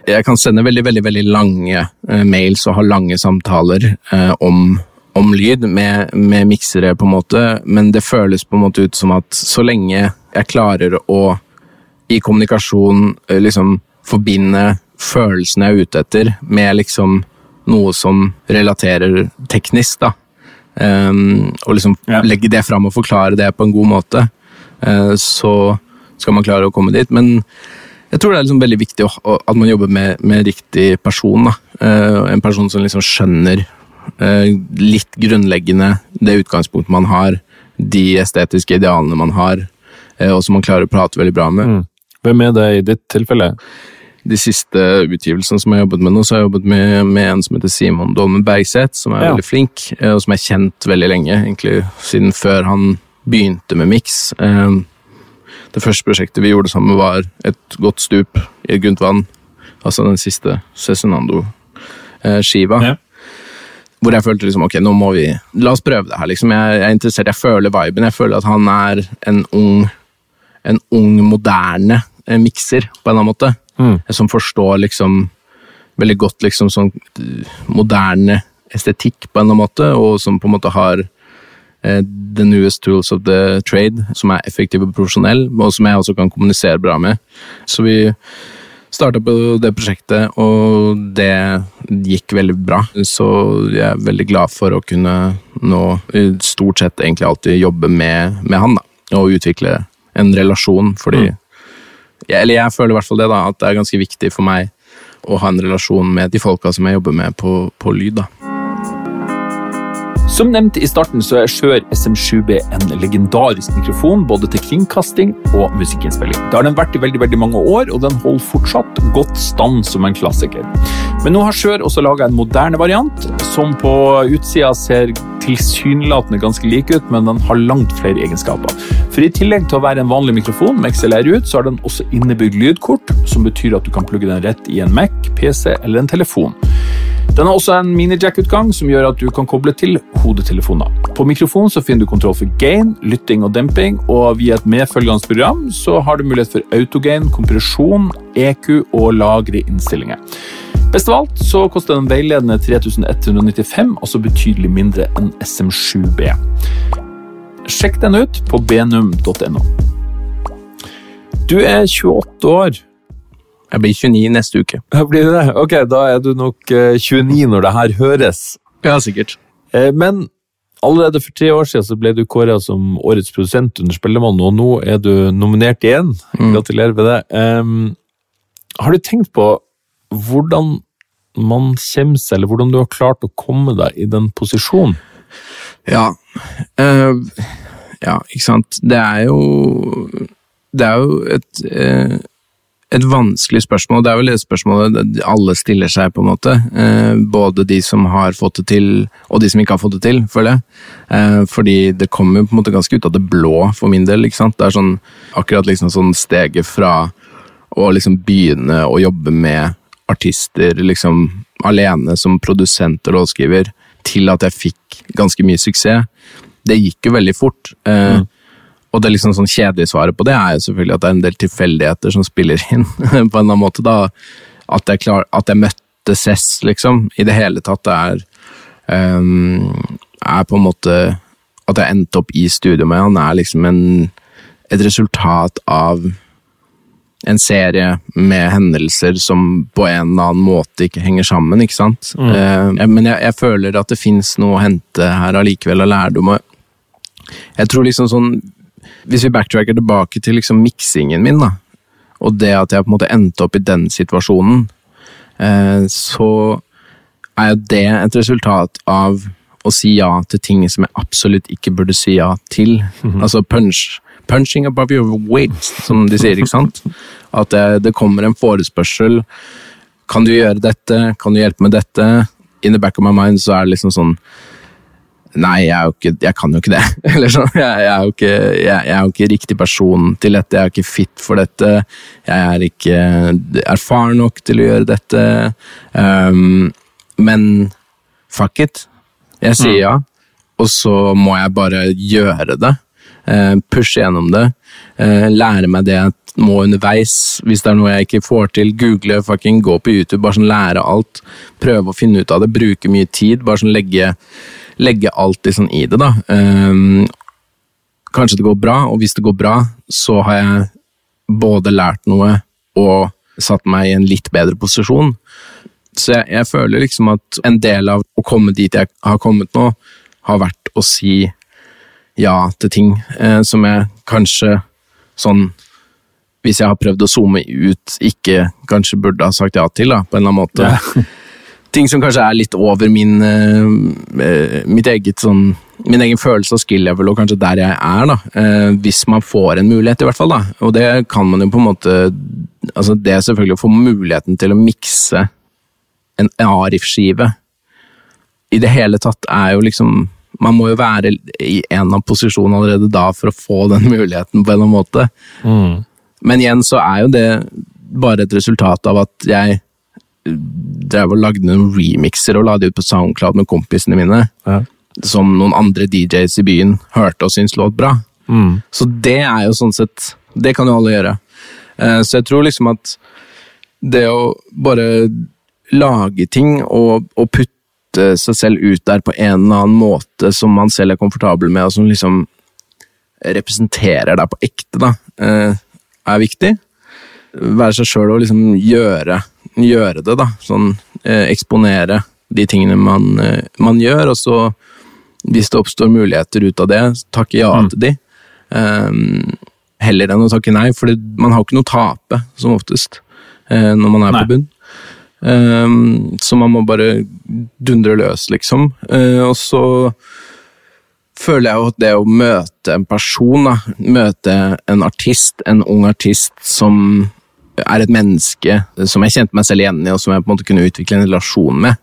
Jeg kan sende veldig, veldig, veldig lange uh, mails og ha lange samtaler uh, om om lyd med, med miksere, på en måte, men det føles på en måte ut som at så lenge jeg klarer å i kommunikasjon eh, liksom forbinde følelsene jeg er ute etter, med liksom noe som relaterer teknisk, da. Um, og liksom ja. legge det fram og forklare det på en god måte, uh, så skal man klare å komme dit. Men jeg tror det er liksom veldig viktig at man jobber med, med riktig person. Uh, en person som liksom skjønner litt grunnleggende det utgangspunktet man har, de estetiske idealene man har, eh, og som man klarer å prate veldig bra med. Mm. Hvem er det i ditt tilfelle? De siste utgivelsene som jeg har jobbet med nå, så har jeg jobbet med, med en som heter Simon Dolmen Bergseth, som er ja. veldig flink, eh, og som er kjent veldig lenge, egentlig siden før han begynte med Mix. Det første prosjektet vi gjorde sammen, var et godt stup i et grunt vann. Altså den siste Cezinando-skiva. Ja hvor jeg følte liksom, ok, nå må vi La oss prøve det her. liksom. Jeg, jeg er interessert, jeg føler viben. Jeg føler at han er en ung, en ung moderne eh, mikser, på en eller annen måte. Mm. Som forstår liksom veldig godt liksom sånn eh, moderne estetikk, på en eller annen måte, og som på en måte har eh, the newest tools of the trade, som er effektiv og profesjonell, og som jeg også kan kommunisere bra med. Så vi starta på det prosjektet, og det gikk veldig bra. Så jeg er veldig glad for å kunne nå stort sett egentlig alltid jobbe med, med han, da. Og utvikle en relasjon, fordi mm. jeg, Eller jeg føler i hvert fall det, da, at det er ganske viktig for meg å ha en relasjon med de folka som jeg jobber med på, på lyd. da. Som nevnt i starten så er Skjør SM7B en legendarisk mikrofon både til kringkasting og musikkinnspilling. Det har den vært i veldig veldig mange år, og den holder fortsatt godt stand som en klassiker. Men nå har Skjør også laga en moderne variant, som på utsida ser tilsynelatende ganske like ut, men den har langt flere egenskaper. For i tillegg til å være en vanlig mikrofon med XLR ut, så har den også innebygd lydkort, som betyr at du kan plugge den rett i en Mac, PC eller en telefon. Den har også en mini-jack-utgang som gjør at du kan koble til hodetelefoner. På mikrofonen så finner du kontroll for gain, lytting og demping, og via et medfølgende program så har du mulighet for autogain, kompresjon, EQ og lagre innstillinger. Best av alt så koster den veiledende 3195, altså betydelig mindre enn SM7B. Sjekk den ut på benum.no. Du er 28 år. Jeg blir 29 neste uke. Blir det det? Ok, da er du nok eh, 29 når det her høres. Ja, sikkert. Eh, Men allerede for tre år siden så ble du kåret som årets produsent under Spellemann, og nå er du nominert igjen. Gratulerer med det. Um, har du tenkt på hvordan man kommer seg, eller hvordan du har klart å komme deg i den posisjonen? Ja. Uh, ja, ikke sant. Det er jo Det er jo et eh, et vanskelig spørsmål. Det er vel det spørsmålet alle stiller seg, på en måte. Eh, både de som har fått det til, og de som ikke har fått det til, føler jeg. Eh, fordi det kommer på en måte ganske ut av det blå, for min del. ikke sant? Det er sånn, akkurat liksom sånn steget fra å liksom begynne å jobbe med artister liksom alene som produsent og låtskriver, til at jeg fikk ganske mye suksess. Det gikk jo veldig fort. Eh, Og det liksom sånn kjedelige svaret på det er jo selvfølgelig at det er en del tilfeldigheter som spiller inn. på en eller annen måte da, At jeg, klar, at jeg møtte Cess, liksom, i det hele tatt. Det er, um, er på en måte At jeg endte opp i studio med han, er liksom en, et resultat av en serie med hendelser som på en eller annen måte ikke henger sammen, ikke sant? Mm. Uh, men jeg, jeg føler at det fins noe å hente her allikevel av lærdom. Jeg tror liksom sånn Hvis vi backtracker tilbake til liksom miksingen min, da, og det at jeg på en måte endte opp i den situasjonen, eh, så er jo det et resultat av å si ja til ting som jeg absolutt ikke burde si ja til. Altså punch, punching above your weight, som de sier, ikke sant? At det, det kommer en forespørsel. Kan du gjøre dette? Kan du hjelpe med dette? In the back of my mind så er det liksom sånn Nei, jeg, ikke, jeg kan jo ikke det. Eller sånn, jeg, jeg, er jo ikke, jeg, jeg er jo ikke riktig person til dette, jeg er ikke fit for dette. Jeg er ikke erfaren nok til å gjøre dette. Um, men fuck it. Jeg sier ja, og så må jeg bare gjøre det. Uh, pushe gjennom det. Uh, lære meg det jeg må underveis. Hvis det er noe jeg ikke får til, google, fucking gå på YouTube. Bare sånn lære alt. Prøve å finne ut av det. Bruke mye tid. Bare sånn legge, legge alt liksom i det, da. Um, kanskje det går bra, og hvis det går bra, så har jeg både lært noe og satt meg i en litt bedre posisjon. Så jeg, jeg føler liksom at en del av å komme dit jeg har kommet nå, har vært å si ja til ting eh, som jeg kanskje sånn Hvis jeg har prøvd å zoome ut, ikke kanskje burde ha sagt ja til, da, på en eller annen måte. Ting som kanskje er litt over min eh, eh, mitt eget sånn min egen følelse av skill level, og kanskje der jeg er, da. Eh, hvis man får en mulighet, i hvert fall. da. Og det kan man jo på en måte altså Det er selvfølgelig å få muligheten til å mikse en Arif-skive i det hele tatt er jo liksom Man må jo være i en av posisjonene allerede da for å få den muligheten, på en eller annen måte. Men igjen så er jo det bare et resultat av at jeg drev og lagde noen remixer og la de ut på SoundCloud med kompisene mine, Ja. som noen andre DJs i byen hørte og syntes låt bra. Så det er jo sånn sett Det kan jo alle gjøre. Eh, Så jeg tror liksom at det å bare lage ting og, og putte seg selv ut der på en eller annen måte som man selv er komfortabel med, og som liksom representerer deg på ekte, da, eh, er viktig. Være seg sjøl og liksom gjøre, gjøre det, da. Sånn eh, eksponere de tingene man, eh, man gjør, og så, hvis det oppstår muligheter ut av det, takke ja til de. Um, heller enn å takke nei, for man har ikke noe å tape, som oftest, eh, når man er Nei. på bunn. Um, så man må bare dundre løs, liksom. Uh, og så føler jeg jo at det å møte en person, da, møte en artist, en ung artist som er et menneske som jeg kjente meg selv igjen i, og som jeg på en måte kunne utvikle en relasjon med,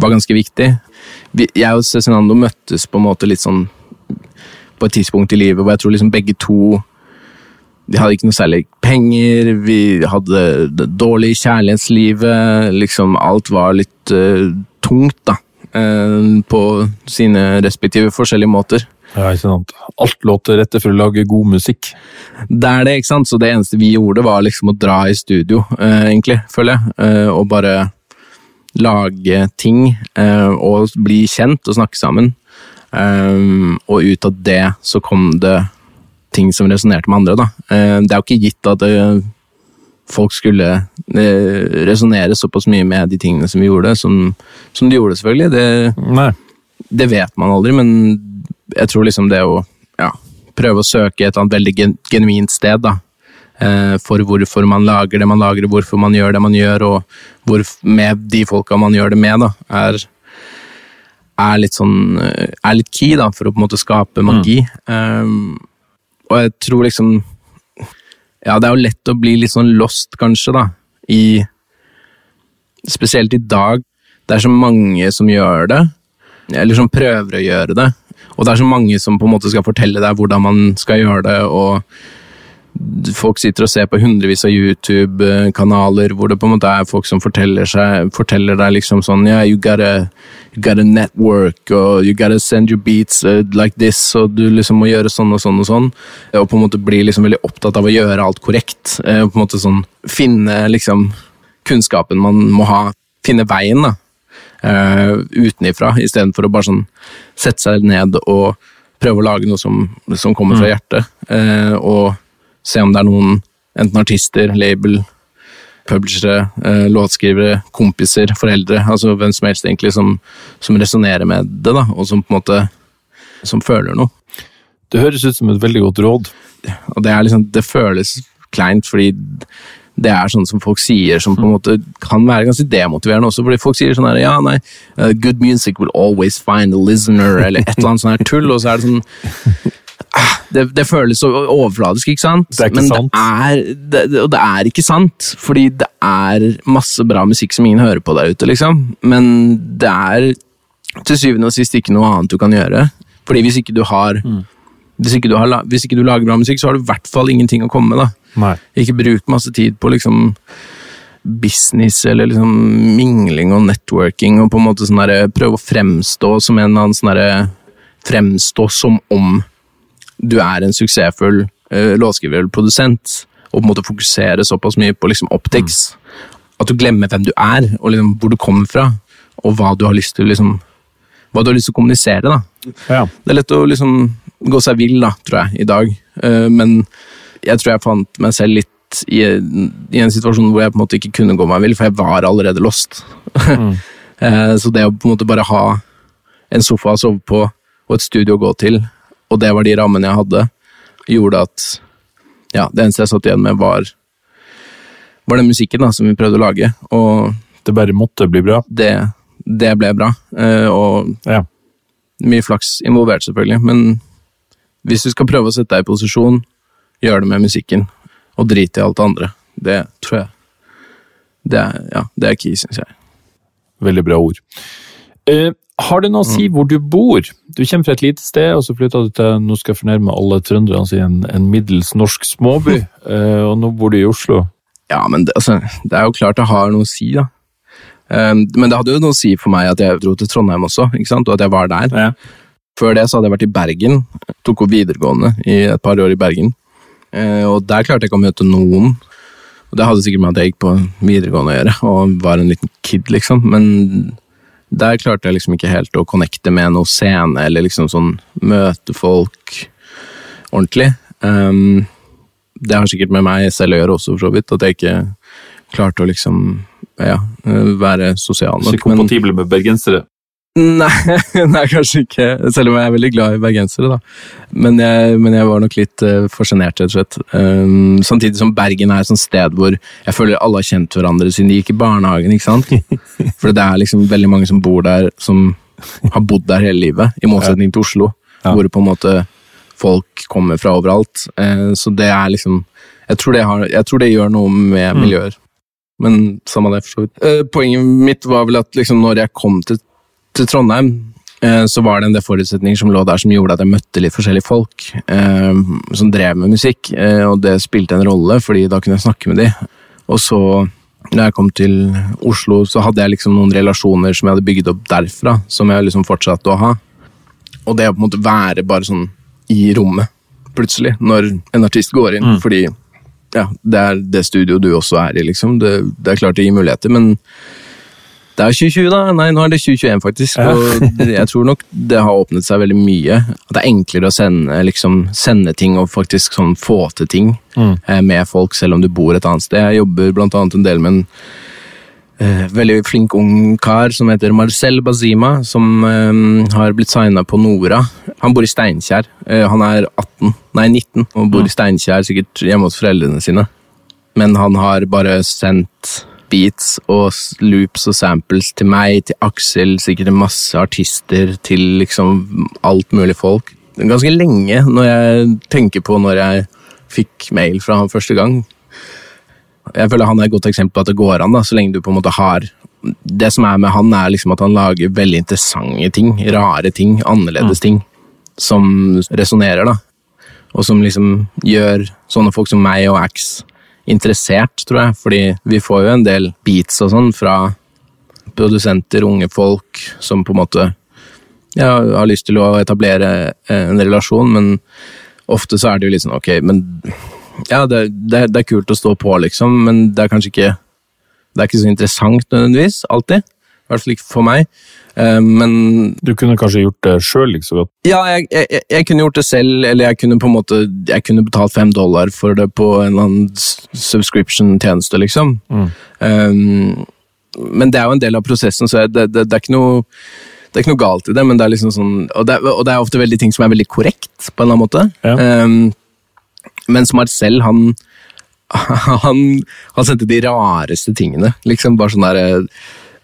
var ganske viktig. Jeg og Cezinando møttes på en måte litt sånn på et tidspunkt i livet hvor jeg tror liksom begge to de hadde ikke noe særlig penger, vi hadde det dårlig kjærlighetslivet, liksom alt var litt uh, tungt, da. Uh, På sine respektive forskjellige måter. Ja, ikke sant. Alt lå til rette for å lage god musikk. Det er det, ikke sant? Så det eneste vi gjorde, var liksom å dra i studio, eh, egentlig, føler jeg. Eh, og bare lage ting, eh, og bli kjent og snakke sammen. Eh, og ut av det så kom det ting som resonnerte med andre, da. Eh, det er jo ikke gitt at eh, folk skulle eh, resonnere såpass mye med de tingene som vi gjorde, som, som de gjorde, selvfølgelig. Det, det vet man aldri, men jeg tror liksom det å ja, prøve å søke et annet veldig genuint sted, da. eh, For hvorfor man lager det man lager, hvorfor man gjør det man gjør, og hvor, med de folka man gjør det med, da, er, er litt sånn eh, Er litt key, da, for å på en måte skape magi. Um, og jeg tror liksom Ja, det er jo lett å bli litt sånn lost, kanskje, da, i Spesielt i dag. Det er så mange som gjør det, eller som prøver å gjøre det. Og det er så mange som på en måte skal fortelle deg hvordan man skal gjøre det, og folk sitter og ser på hundrevis av YouTube-kanaler hvor det på en måte er folk som forteller, seg, forteller deg liksom sånn Yeah, you gotta, you gotta network, og you gotta send your beats uh, like this, og du liksom må gjøre sånn og sånn og sånn. Og på en måte bli liksom veldig opptatt av å gjøre alt korrekt. eh, Og på en måte sånn finne liksom kunnskapen man må ha. Finne veien, da uh, utenifra, istedenfor å bare sånn sette seg ned og prøve å lage noe som, som kommer fra hjertet. eh, og se om det er noen, enten artister, label, publishere, eh, låtskrivere, kompiser, foreldre, altså hvem som helst egentlig, som, som resonnerer med det, da, og som på en måte som føler noe. Det høres ut som et veldig godt råd. Og det liksom, det føles kleint, fordi det er sånn som folk sier, som på en måte kan være ganske demotiverende også, fordi folk sier sånn her, ja, nei, uh, good music will always find a listener, eller et eller annet sånn her tull, og så er det sånn, ah, det, det føles så overfladisk, ikke sant? Det er ikke Men sant. det er, det, det- er ikke sant, fordi det er masse bra musikk som ingen hører på der ute, liksom. Men det er til syvende og sist ikke noe annet du kan gjøre. Fordi hvis ikke du har hvis ikke, du har, hvis ikke du lager bra musikk, så har du i hvert fall ingenting å komme med. da. Nei. Ikke bruk masse tid på liksom business eller liksom mingling og networking og på en måte sånn prøve å fremstå som en eller annen sånn derre Fremstå som om du er en suksessfull uh, låtskriver eller produsent, og på en måte fokusere såpass mye på liksom optics at du glemmer hvem du er, og liksom hvor du kommer fra, og hva du har lyst til liksom hva du har lyst til å kommunisere. da. Ja. Det er lett å liksom gå seg vill, da, tror jeg, i dag. Eh, men jeg tror jeg fant meg selv litt i, i en situasjon hvor jeg på en måte ikke kunne gå meg vill, for jeg var allerede lost. Mm. Så det å på en måte bare ha en sofa å sove på og et studio å gå til, og det var de rammene jeg hadde, gjorde at ja, det eneste jeg satt igjen med, var, var den musikken da, som vi prøvde å lage. Og Det bare måtte bli bra. det, det ble bra. Eh, Og Ja. mye flaks involvert, selvfølgelig, men hvis du skal prøve å sette deg i posisjon, gjør det med musikken, og drit i alt det andre. Det tror jeg Det er, ja, det er key, syns jeg. Veldig bra ord. Eh, har det noe å si hvor du bor? Du kommer fra et lite sted, og så flytta du til nå skal jeg fornærme alle trønderne altså en, en middels norsk småby, eh, og nå bor du i Oslo. Ja, men det, altså, det er jo klart det har noe å si, da. Um, men det hadde jo noe å si for meg at jeg dro til Trondheim også, ikke sant? og at jeg var der. Ja. Før det så hadde jeg vært i Bergen, tok opp videregående i et par år i Bergen. Eh, og der klarte jeg ikke å møte noen. Og det hadde sikkert med at jeg gikk på videregående å gjøre, og var en liten kid, liksom. Men der klarte jeg liksom ikke helt å connecte med noe scene, eller liksom sånn møte folk ordentlig. Um, det har sikkert med meg selv å gjøre også, for så vidt, at jeg ikke klarte å liksom ja, være sosial nok. Ikke med bergensere. Nei, nei, kanskje ikke. Selv om jeg er veldig glad i bergensere, da. Men jeg, men jeg var nok litt uh, for sjenert, rett og slett. Um, samtidig som Bergen er et sånt sted hvor jeg føler alle har kjent hverandre siden de gikk i barnehagen. ikke sant? For det er liksom veldig mange som bor der, som har bodd der hele livet, i motsetning til Oslo, Ja. hvor på en måte folk kommer fra overalt. Uh, så det er liksom jeg tror det, har, jeg tror det gjør noe med Mm. miljøer. Men samme det, for så vidt. Uh, poenget mitt var vel at liksom når jeg kom til til Trondheim, eh, så var det en del forutsetninger som lå der som gjorde at jeg møtte litt forskjellige folk eh, som drev med musikk, eh, og det spilte en rolle, fordi da kunne jeg snakke med dem. Og så når jeg kom til Oslo, så hadde jeg liksom noen relasjoner som jeg hadde bygget opp derfra, som jeg liksom fortsatte å ha. Og det å på en måte være bare sånn i rommet, plutselig, når en artist går inn, fordi ja, det er det studioet du også er i, liksom. Det, det er klart det gir muligheter, men det er 2020, da. Nei, nå er det 2021, faktisk. Ja. Og jeg tror nok det har åpnet seg veldig mye. At det er enklere å sende, liksom, sende ting og faktisk sånn få til ting eh, med folk, selv om du bor et annet sted. Jeg jobber blant annet en del med en eh, veldig flink ung kar som heter Marcel Bazima, som eh, har blitt signa på Nora. Han bor i Steinkjer. Eh, han er 18, nei 19 og bor i Steinkjer, sikkert hjemme hos foreldrene sine. Men han har bare sendt beats og loops og samples til meg, til Aksel, sikkert masse artister, til liksom alt mulig folk. Ganske lenge, når jeg tenker på når jeg fikk mail fra han første gang. Jeg føler han er et godt eksempel på at det går an, da, så lenge du på en måte har Det som er med han, er liksom at han lager veldig interessante ting, rare ting, annerledes ting, som resonnerer, da. Og som liksom gjør sånne folk som meg og Axe interessert, tror jeg. Fordi vi får jo en del beats og sånn fra produsenter, unge folk, som på en måte ja, har lyst til å etablere eh, en relasjon, men ofte så er det jo litt sånn ok, men ja, det, det, det er kult å stå på, liksom, men det er kanskje ikke Det er ikke så interessant nødvendigvis, alltid. I hvert fall ikke for meg. Eh, Men Du kunne kanskje gjort det sjøl like så godt. ja, jeg, jeg, jeg kunne gjort det selv, eller jeg kunne på en måte Jeg kunne betalt fem dollar for det på en eller annen subscription-tjeneste, liksom. Um, men det er jo en del av prosessen, så det, det, det er noe det er ikke noe galt i det, men det er liksom sånn Og det og det er ofte veldig ting som er veldig korrekt, på en eller annen måte. Ja. Um, mens Marcel, han, han Han sendte de rareste tingene. Liksom bare sånn der, eh,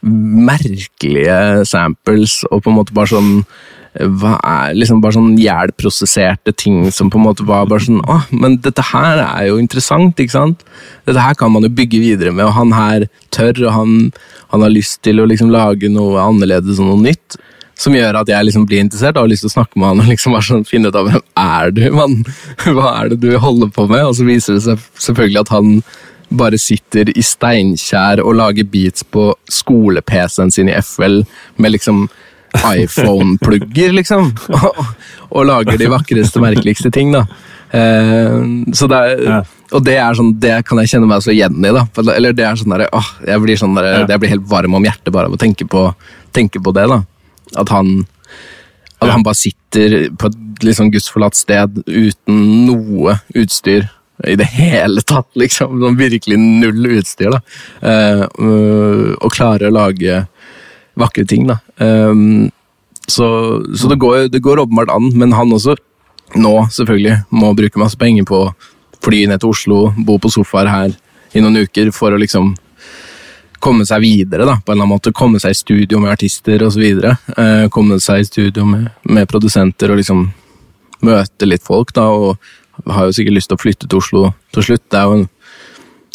merkelige samples, og på en måte bare sånn hva er liksom bare sånn jælprosesserte ting som på en måte var bare sånn Å, men dette her er jo interessant, ikke sant? Dette her kan man jo bygge videre med, og han her tør, og han, han har lyst til å liksom lage noe annerledes og noe nytt. Som gjør at jeg liksom blir interessert og har lyst til å snakke med han og liksom bare sånn finne ut av hvem er du, mann? Hva er det du holder på med? Og så viser det seg selvfølgelig at han bare sitter i Steinkjer og lager beats på skole-PC-en sin i FL med liksom iPhone-plugger, liksom. Og, og lager de vakreste, merkeligste ting, da. Eh, så det er, Ja. Og det er sånn, det kan jeg kjenne meg så igjen i. da. Eller det er sånn der, åh, jeg blir sånn der, Ja. jeg blir helt varm om hjertet bare av å tenke på, tenke på det. da. At han at Ja. han bare sitter på et litt sånn gudsforlatt sted uten noe utstyr i det hele tatt, liksom. Sånn virkelig null utstyr, da. Eh, og klare å lage vakre ting, da. Um, så, så det går, det går åpenbart an, men han også, nå selvfølgelig, må bruke masse penger på å fly ned til Oslo, bo på sofaer her i noen uker for å liksom komme seg videre, da, på en eller annen måte. Komme seg i studio med artister osv. Eh, komme seg i studio med, med produsenter og liksom møte litt folk, da, og har jo sikkert lyst til å flytte til Oslo til slutt. Det er jo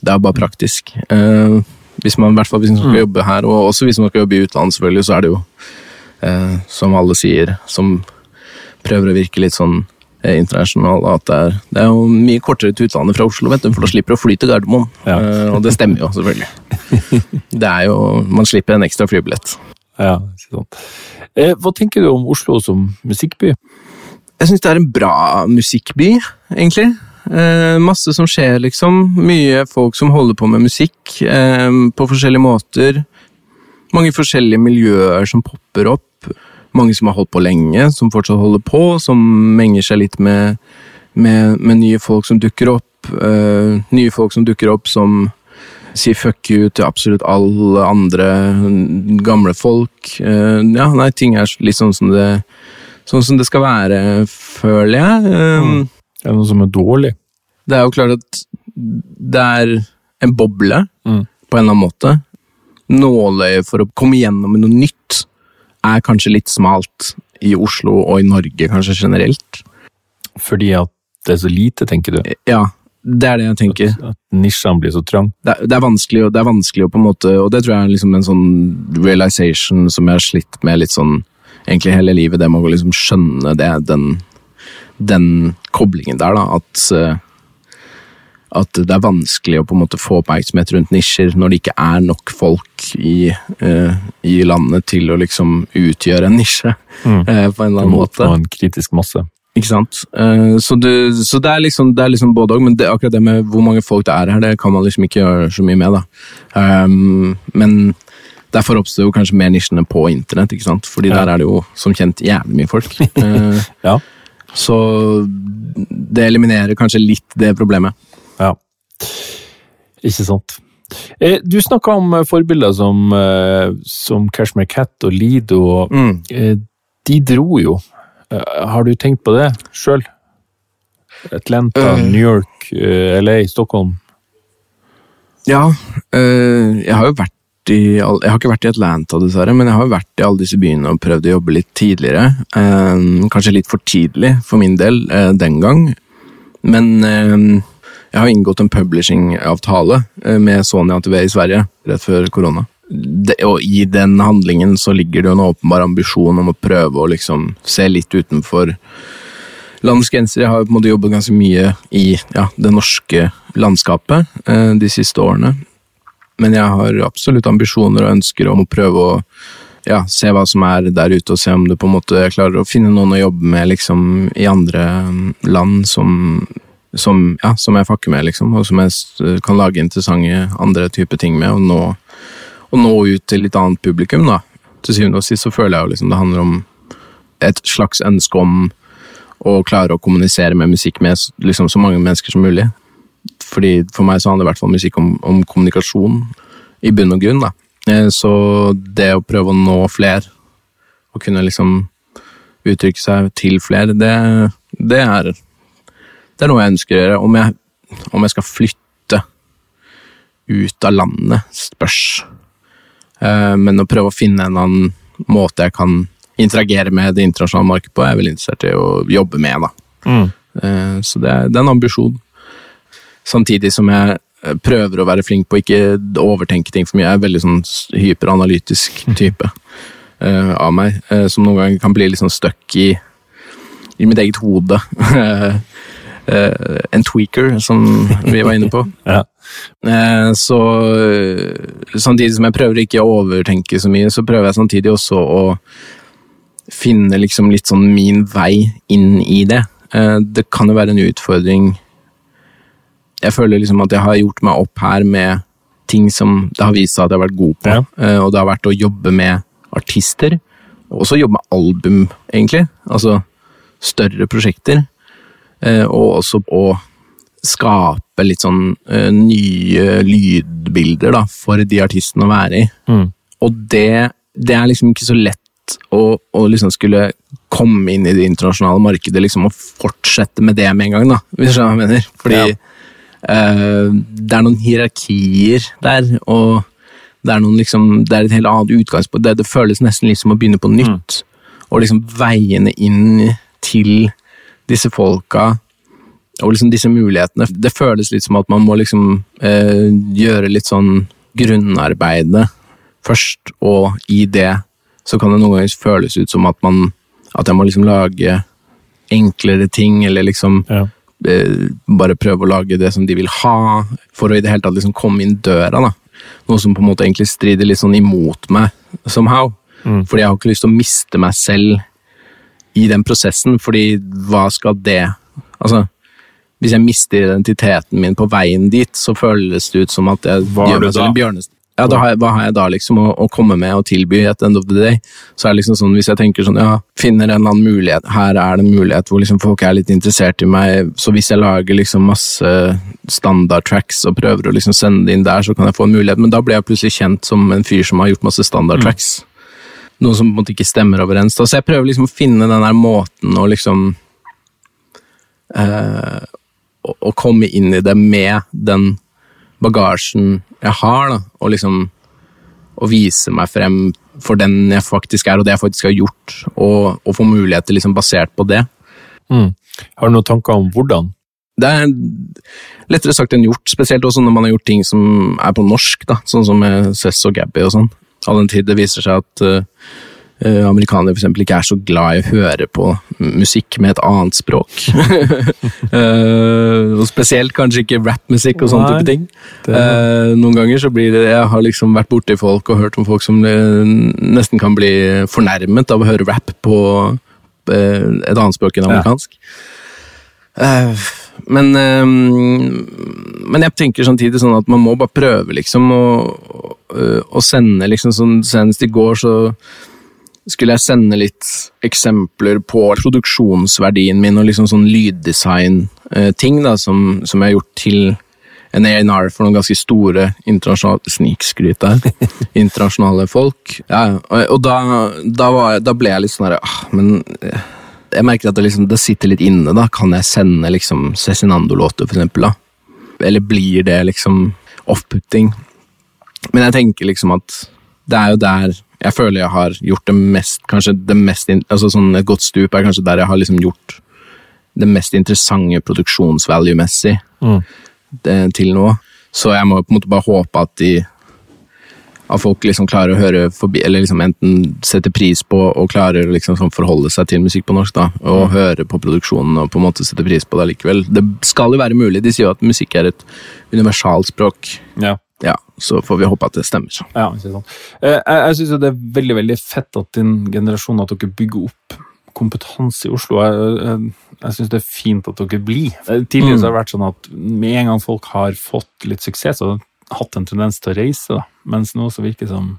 det er bare praktisk. Eh, hvis man, i hvert fall hvis man skal jobbe her, og også hvis man skal jobbe i utlandet, selvfølgelig, så er det jo, eh, som alle sier, som prøver å virke litt sånn eh, internasjonal, at det er, det er jo mye kortere til utlandet fra Oslo, vet du, for da slipper du å fly til Gardermoen. Ja. Eh, og det stemmer jo, selvfølgelig. det er jo, Man slipper en ekstra flybillett. Ja, ikke sant. Eh, hva tenker du om Oslo som musikkby? Jeg syns det er en bra musikkby, egentlig. Eh, masse som skjer, liksom. Mye folk som holder på med musikk eh, på forskjellige måter. Mange forskjellige miljøer som popper opp. Mange som har holdt på lenge, som fortsatt holder på, som menger seg litt med, med, med nye folk som dukker opp. Eh, nye folk som dukker opp som sier fuck you til absolutt alle andre gamle folk. Eh, ja, nei, ting er litt sånn som det sånn som det skal være, føler jeg. Det Er noe som er dårlig? Det er jo klart at det er en boble, Mm. på en eller annen måte. Nåløyet for å komme gjennom med noe nytt er kanskje litt smalt i Oslo og i Norge, kanskje generelt. Fordi at det er så lite, tenker du? Ja, det er det jeg tenker. At nisjene blir så trang? Det det er vanskelig, og det er vanskelig å på en måte, og det tror jeg er liksom en sånn realization som jeg har slitt med litt sånn egentlig hele livet, det med å liksom skjønne det, den, den koblingen der, da, at, eh, at det er vanskelig å på en måte få oppmerksomhet rundt nisjer når det ikke er nok folk i, uh, i landet til å liksom utgjøre en nisje Mm. uh, på en eller annen måte. Og en kritisk masse. Ikke sant? Så, du, så det, er liksom, det er liksom både òg, men det, akkurat det med hvor mange folk det er her, det kan man liksom ikke gjøre så mye med. da. Um, men derfor oppstår jo kanskje mer nisjene på internett, ikke sant? fordi Ja. der er det jo som kjent jævlig mye folk. Eh, Ja. så det eliminerer kanskje litt det problemet. Ja. Ikke sant. Eh, Du snakka om eh, forbilder som, som Cashmere Cat og Lido. Mm. De dro jo. Har du tenkt på det sjøl? Atlanta. New York, LA, Stockholm. Ja, jeg har jo vært i Jeg har ikke vært i Atlanta, dessverre, men jeg har vært i alle disse byene og prøvd å jobbe litt tidligere. Eh, kanskje litt for tidlig for min del eh, den gang. Men eh, jeg har inngått en publishing-avtale eh, med Sony ATV i Sverige rett før korona. Og i den handlingen så ligger det jo en åpenbar ambisjon om å prøve å liksom se litt utenfor landets grenser. Jeg har på en måte jobbet ganske mye i ja, det norske landskapet eh, de siste årene. Men jeg har absolutt ambisjoner og ønsker om å prøve å ja, se hva som er der ute, og se om du på en måte klarer å finne noen å jobbe med liksom, i andre mm, land som, som, ja, som jeg fakker med, liksom, og som jeg kan lage interessante andre typer ting med, og nå, og nå ut til litt annet publikum. da. Til syvende og sist så føler jeg jo liksom det handler om et slags ønske om å klare å kommunisere med musikk med liksom, så mange mennesker som mulig. Fordi For meg så handler i hvert fall musikk om, om kommunikasjon, i bunn og grunn. da. Eh, Så det å prøve å nå fler, og kunne liksom uttrykke seg til flere, det, det, er, det er noe jeg ønsker å gjøre. Om jeg, om jeg skal flytte ut av landet, spørs. Eh, Men å prøve å finne en annen måte jeg kan interagere med det internasjonale markedet på, er jeg veldig interessert i å jobbe med. da. Mm. Så det det er en ambisjon. Samtidig som jeg eh, prøver å være flink på ikke overtenke ting for mye. Jeg er veldig sånn hyperanalytisk type uh, av meg, uh, som noen ganger kan bli litt sånn stuck i, i mitt eget hode. uh, en tweaker, som vi var inne på. Ja. Så samtidig som jeg prøver ikke å overtenke så mye, så prøver jeg samtidig også å finne liksom litt sånn min vei inn i det. Det kan jo være en utfordring Jeg føler liksom at jeg har gjort meg opp her med ting som det har vist seg at jeg har vært god på. Ja. Eh, Og det har vært å jobbe med artister, og også jobbe med album, egentlig. Altså større prosjekter. Eh, Og også å skape litt sånn eh, nye lydbilder da, for de artistene å være i. Mm. Og det, det er liksom ikke så lett å, å liksom skulle komme inn i det internasjonale markedet liksom, og fortsette med det med en gang, da, hvis du skjønner hva jeg mener. Fordi eh, det er noen hierarkier der, og det er, noen, liksom, det er et helt annet utgangspunkt. Det, det føles nesten litt som å begynne på nytt. Og liksom veiene inn til disse folka og liksom disse mulighetene. Det føles litt som at man må liksom eh, gjøre litt sånn grunnarbeidet først, og i det så kan det noen ganger føles ut som at man at jeg må liksom lage enklere ting, eller liksom Ja. Eh, bare prøve å lage det som de vil ha, for å i det hele tatt liksom komme inn døra. da. Noe som på en måte egentlig strider litt sånn imot meg, somehow. Mm. Fordi jeg har ikke lyst til å miste meg selv i den prosessen, fordi hva skal det Altså, hvis jeg mister identiteten min på veien dit, så føles det ut som at jeg Var gjør meg selv en bjørnest. Ja, har jeg, hva har jeg da liksom å, å komme med og tilby at end of the day? Så er det liksom sånn, hvis jeg tenker sånn, ja, finner en eller annen mulighet, her er det en mulighet hvor liksom folk er litt interessert i meg, så hvis jeg lager liksom masse standardtracks og prøver å liksom sende det inn der, så kan jeg få en mulighet, men da blir jeg plutselig kjent som en fyr som har gjort masse standardtracks. Noe som på en måte ikke stemmer overens. Da. Så jeg prøver liksom å finne den der måten å liksom eh, å, å komme inn i det med den bagasjen jeg har, da, og liksom å vise meg frem for den jeg faktisk er, og det jeg faktisk har gjort, og, og få muligheter liksom basert på det. Mm. Har du noen tanker om hvordan? Det er lettere sagt enn gjort, spesielt også når man har gjort ting som er på norsk, da, sånn som med Cess og Gabby og sånn. All den tid det viser seg at eh, amerikanere for eksempel ikke er så glad i å høre på musikk med et annet språk. Eh, og spesielt kanskje ikke rappmusikk og sånne type ting. det- Eh, noen ganger så blir det Jeg har liksom vært borti folk og hørt om folk som eh, nesten kan bli fornærmet av å høre rap på eh, et annet språk enn amerikansk. Eh, men, eh, men jeg tenker samtidig sånn at man må bare prøve, liksom, å- å sende liksom sånn Senest i går så skulle jeg sende litt eksempler på produksjonsverdien min og liksom sånn lyddesign-ting da, som, som jeg har gjort til en A&R for noen ganske store internasjonale snikskryt der. internasjonale folk. Ja, og, og da, da, var, jeg- da ble jeg litt sånn herre ah, Men eh, jeg merker at det, liksom, det sitter litt inne. da Kan jeg sende liksom Cezinando-låter, for eksempel? da? Eller blir det liksom off-putting? Men jeg tenker liksom at det er jo der jeg føler jeg har gjort det mest Kanskje det mest altså sånn Et godt stup er kanskje der jeg har liksom gjort det mest interessante produksjonsvalue-messig Mm. til nå. Så jeg må på en måte bare håpe at de at folk liksom klarer å høre forbi, eller liksom enten sette pris på og klarer å liksom sånn forholde seg til musikk på norsk, da, og høre på produksjonen og på en måte sette pris på det allikevel. Det skal jo være mulig. De sier jo at musikk er et universalspråk. Ja. Så får vi håpe at det stemmer. så. Ja. Eh, Jeg, jeg syns det er veldig veldig fett at din generasjon at dere bygger opp kompetanse i Oslo. Jeg, jeg, jeg syns det er fint at dere blir. Eh, Tidligere så har det vært sånn at med en gang folk har fått litt suksess, så har de hatt en tendens til å reise. Da. Mens nå så virker det som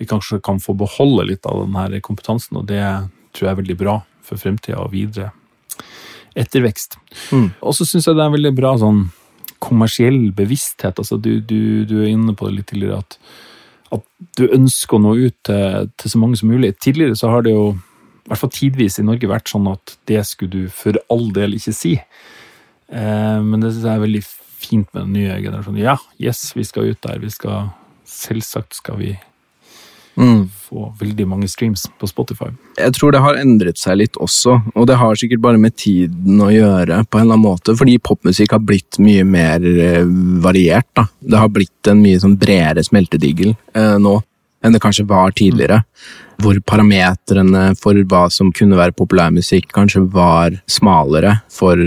vi kanskje kan få beholde litt av den her kompetansen, og det tror jeg er veldig bra for fremtida og videre ettervekst. Mm. Og så syns jeg det er veldig bra sånn kommersiell bevissthet. Altså, du, du, du er inne på det litt tidligere at, at du ønsker å nå ut til, til så mange som mulig. Tidligere så har det jo, i hvert fall tidvis i Norge, vært sånn at det skulle du for all del ikke si. Eh, men det synes jeg er veldig fint med den nye generasjonen. Ja, yes, vi skal ut der. Vi skal Selvsagt skal vi få veldig mange streams på Spotify. Jeg tror det har endret seg litt også, og det har sikkert bare med tiden å gjøre, på en eller annen måte, fordi popmusikk har blitt mye mer eh, variert. da. Det har blitt en mye sånn bredere smeltedigel eh, nå enn det kanskje var tidligere. Hvor parametrene for hva som kunne være populærmusikk, kanskje var smalere for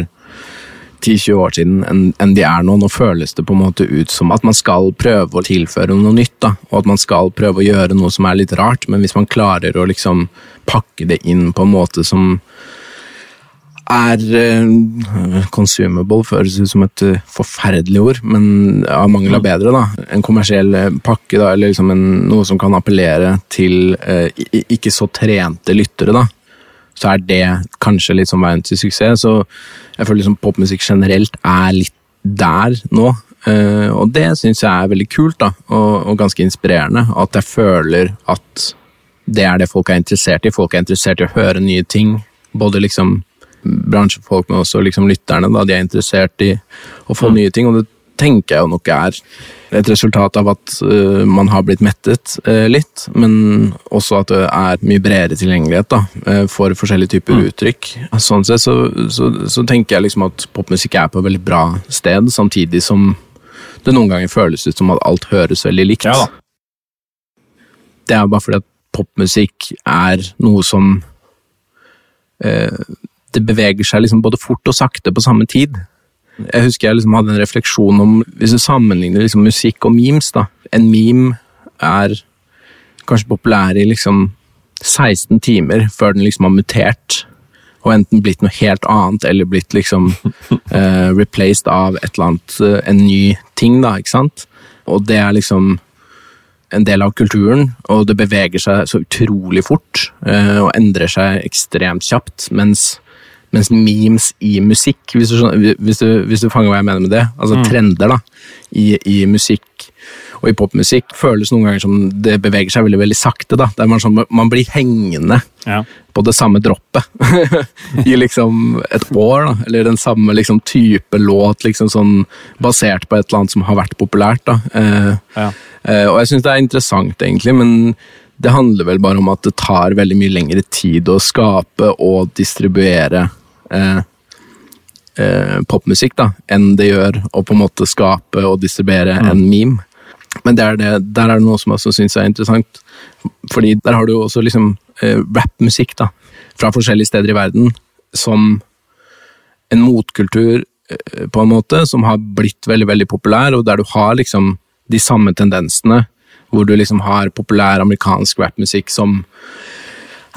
10-20 år siden enn de er nå. Nå føles det på en måte ut som at man skal prøve å tilføre noe nytt, da, og at man skal prøve å gjøre noe som er litt rart, men hvis man klarer å liksom pakke det inn på en måte som er eh, consumable, føles ut som et uh, forferdelig ord, men av mangel av bedre, da. En kommersiell eh, pakke, da, eller liksom en, noe som kan appellere til eh, ikke så trente lyttere, da så er det kanskje litt som veien til suksess. Så jeg føler liksom popmusikk generelt er litt der nå. eh, og det syns jeg er veldig kult, da, og, og ganske inspirerende. At jeg føler at det er det folk er interessert i. Folk er interessert i å høre nye ting. Både liksom bransjefolk, men også liksom lytterne. da, De er interessert i å få nye ting, og det tenker jeg jo nok er et resultat av at uh, man har blitt mettet uh, litt, men også at det er mye bredere tilgjengelighet da, uh, for forskjellige typer uttrykk. Sånn sett så, så, så tenker jeg liksom at popmusikk er på et veldig bra sted, samtidig som det noen ganger føles ut som at alt høres veldig likt. Ja. Det er bare fordi at popmusikk er noe som Det beveger seg liksom både fort og sakte på samme tid. Jeg husker jeg liksom hadde en refleksjon om Hvis du sammenligner liksom musikk og memes, da. En meme er kanskje populær i liksom 16 timer før den liksom har mutert. Og enten blitt noe helt annet, eller blitt liksom uh, replaced av et eller annet, uh, en ny ting, da, ikke sant? Og det er liksom en del av kulturen, og det beveger seg så utrolig fort uh, og endrer seg ekstremt kjapt, mens, mens memes i musikk, hvis du, hvis, du, hvis du fanger hva jeg mener med det, altså trender da, i, i musikk og i popmusikk, føles noen ganger som det beveger seg veldig veldig sakte. da, der man, sånn, man blir hengende Ja. på det samme droppet i liksom et år, da, eller den samme liksom type låt, liksom sånn basert på et eller annet som har vært populært. da. Eh, Ja. Eh, og jeg syns det er interessant, egentlig, men det handler vel bare om at det tar veldig mye lengre tid å skape og distribuere eh, eh, popmusikk da, enn det gjør å på en måte skape og distribuere en meme. Men det er det, der er det noe som jeg syns er interessant. Fordi der har du jo også liksom eh, rappmusikk da, fra forskjellige steder i verden som en motkultur eh, på en måte, som har blitt veldig veldig populær, og der du har liksom de samme tendensene. Hvor du liksom har populær amerikansk rappmusikk som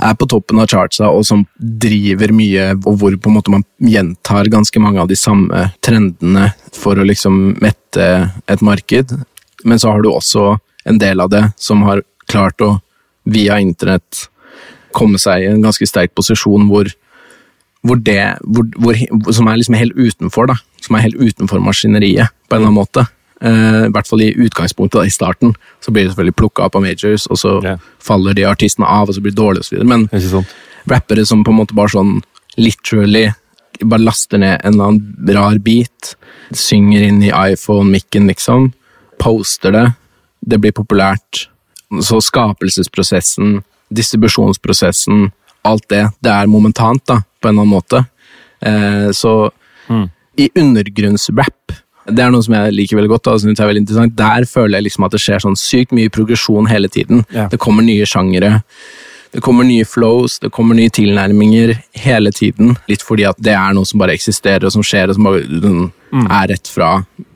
er på toppen av chartsa, og som driver mye, og hvor på en måte man gjentar ganske mange av de samme trendene for å liksom mette et marked. Men så har du også en del av det som har klart å, via internett, komme seg i en ganske sterk posisjon hvor, hvor det hvor, hvor, Som er liksom helt utenfor, da. Som er helt utenfor maskineriet, på en eller annen måte. Uh, I hvert fall i utgangspunktet, da, i starten. Så blir det selvfølgelig plukka opp av majors, og så yeah. faller de artistene av, og så blir det dårlig osv. Men rappere som på en måte bare sånn literally bare laster ned en eller annen rar beat, synger inn i iPhone-mikken, liksom, poster det, det blir populært. Så skapelsesprosessen, distribusjonsprosessen, alt det, det er momentant, da, på en eller annen måte. Eh, så i undergrunnsrap, det er noe som jeg liker veldig godt, da, jeg synes er veldig interessant, der føler jeg liksom at det skjer sånn sykt mye progresjon hele tiden. Ja. Det kommer nye sjangere. Det kommer nye flows, det kommer nye tilnærminger hele tiden. Litt fordi at det er noe som bare eksisterer, og som skjer, og som bare den, er rett fra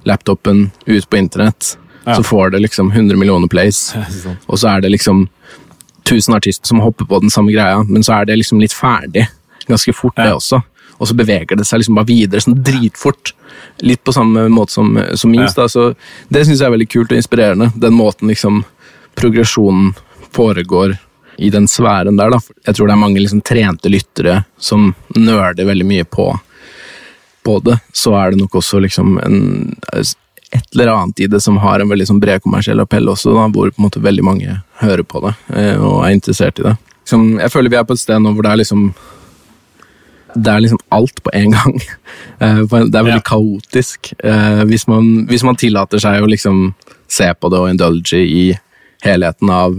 laptopen ut på internett. Ja. Så får det liksom 100 millioner plays, og så er det liksom 1000 artister som hopper på den samme greia, men så er det liksom litt ferdig. Ganske fort, det også. Og så beveger det seg liksom bare videre, sånn dritfort. Litt på samme måte som, som memes. Ja. Da. Så det syns jeg er veldig kult og inspirerende. Den måten liksom progresjonen foregår i den sfæren der. Da. Jeg tror det er mange liksom trente lyttere som nøler veldig mye på, på det. Så er det nok også liksom en, et eller annet i det som har en veldig sånn bred kommersiell appell også, da, hvor på en måte veldig mange hører på det eh, og er interessert i det. Som, jeg føler vi er på et sted nå hvor det er liksom det er liksom alt på en gang. Eh, Det er veldig kaotisk. eh, Hvis man, hvis man tillater seg å liksom se på det og indulge i helheten av,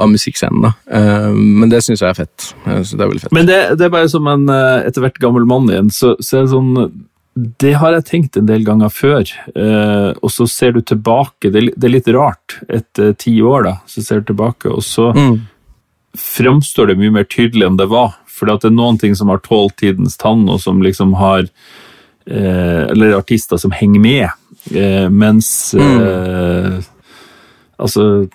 av musikkscenen. da. Eh, Men det syns jeg er fett. Jeg det er veldig fett. Men det, det er bare som en etter hvert gammel mann igjen, så, så er det sånn Det har jeg tenkt en del ganger før, eh, og så ser du tilbake. Det, det er litt rart. Etter ti år, da, så ser du tilbake, og så Mm. framstår det mye mer tydelig enn det var. For det er noen ting som har tålt tidens tann, og som liksom har eh, Eller artister som henger med. Eh, mens eh, Altså,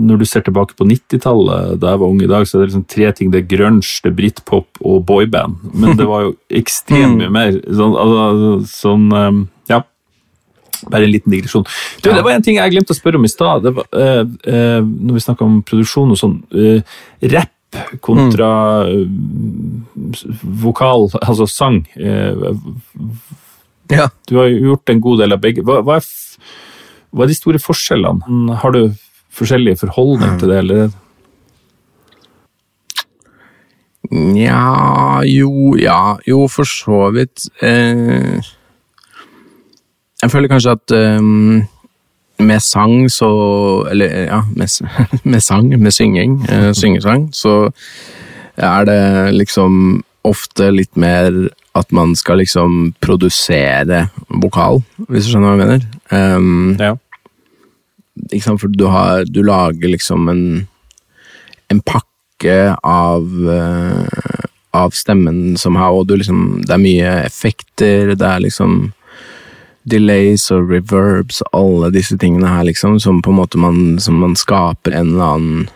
når du ser tilbake på 90-tallet, da jeg var ung i dag, så er det liksom tre ting. Det er grunge, det er britpop og boyband. Men det var jo ekstremt mye mer. Sånn, altså, sånn eh, Ja. Bare en liten digresjon. Du. Det var en ting jeg glemte å spørre om i stad. Eh, eh, Når vi snakka om produksjon og sånn. Eh, rapp kontra mm. vokal, altså sang. Eh, Ja. du har gjort en god del av begge. Hva, hva, er, hva er de store forskjellene? Har du forskjellige forholdninger til det, eller? Nja Jo, ja Jo, for så vidt. Eh, jeg føler kanskje at eh, med sang så Eller ja, med, med sang, med synging, eh, syngesang, så er det liksom ofte litt mer at man skal liksom produsere vokal, hvis du skjønner hva jeg mener. Um, Ja. ikke sant, for du, har, du lager liksom en, en pakke av, uh, av stemmen som har, og du liksom, det er mye effekter, det er liksom delays og reverbs, alle disse tingene her liksom, som på en måte man, man skaper en eller annen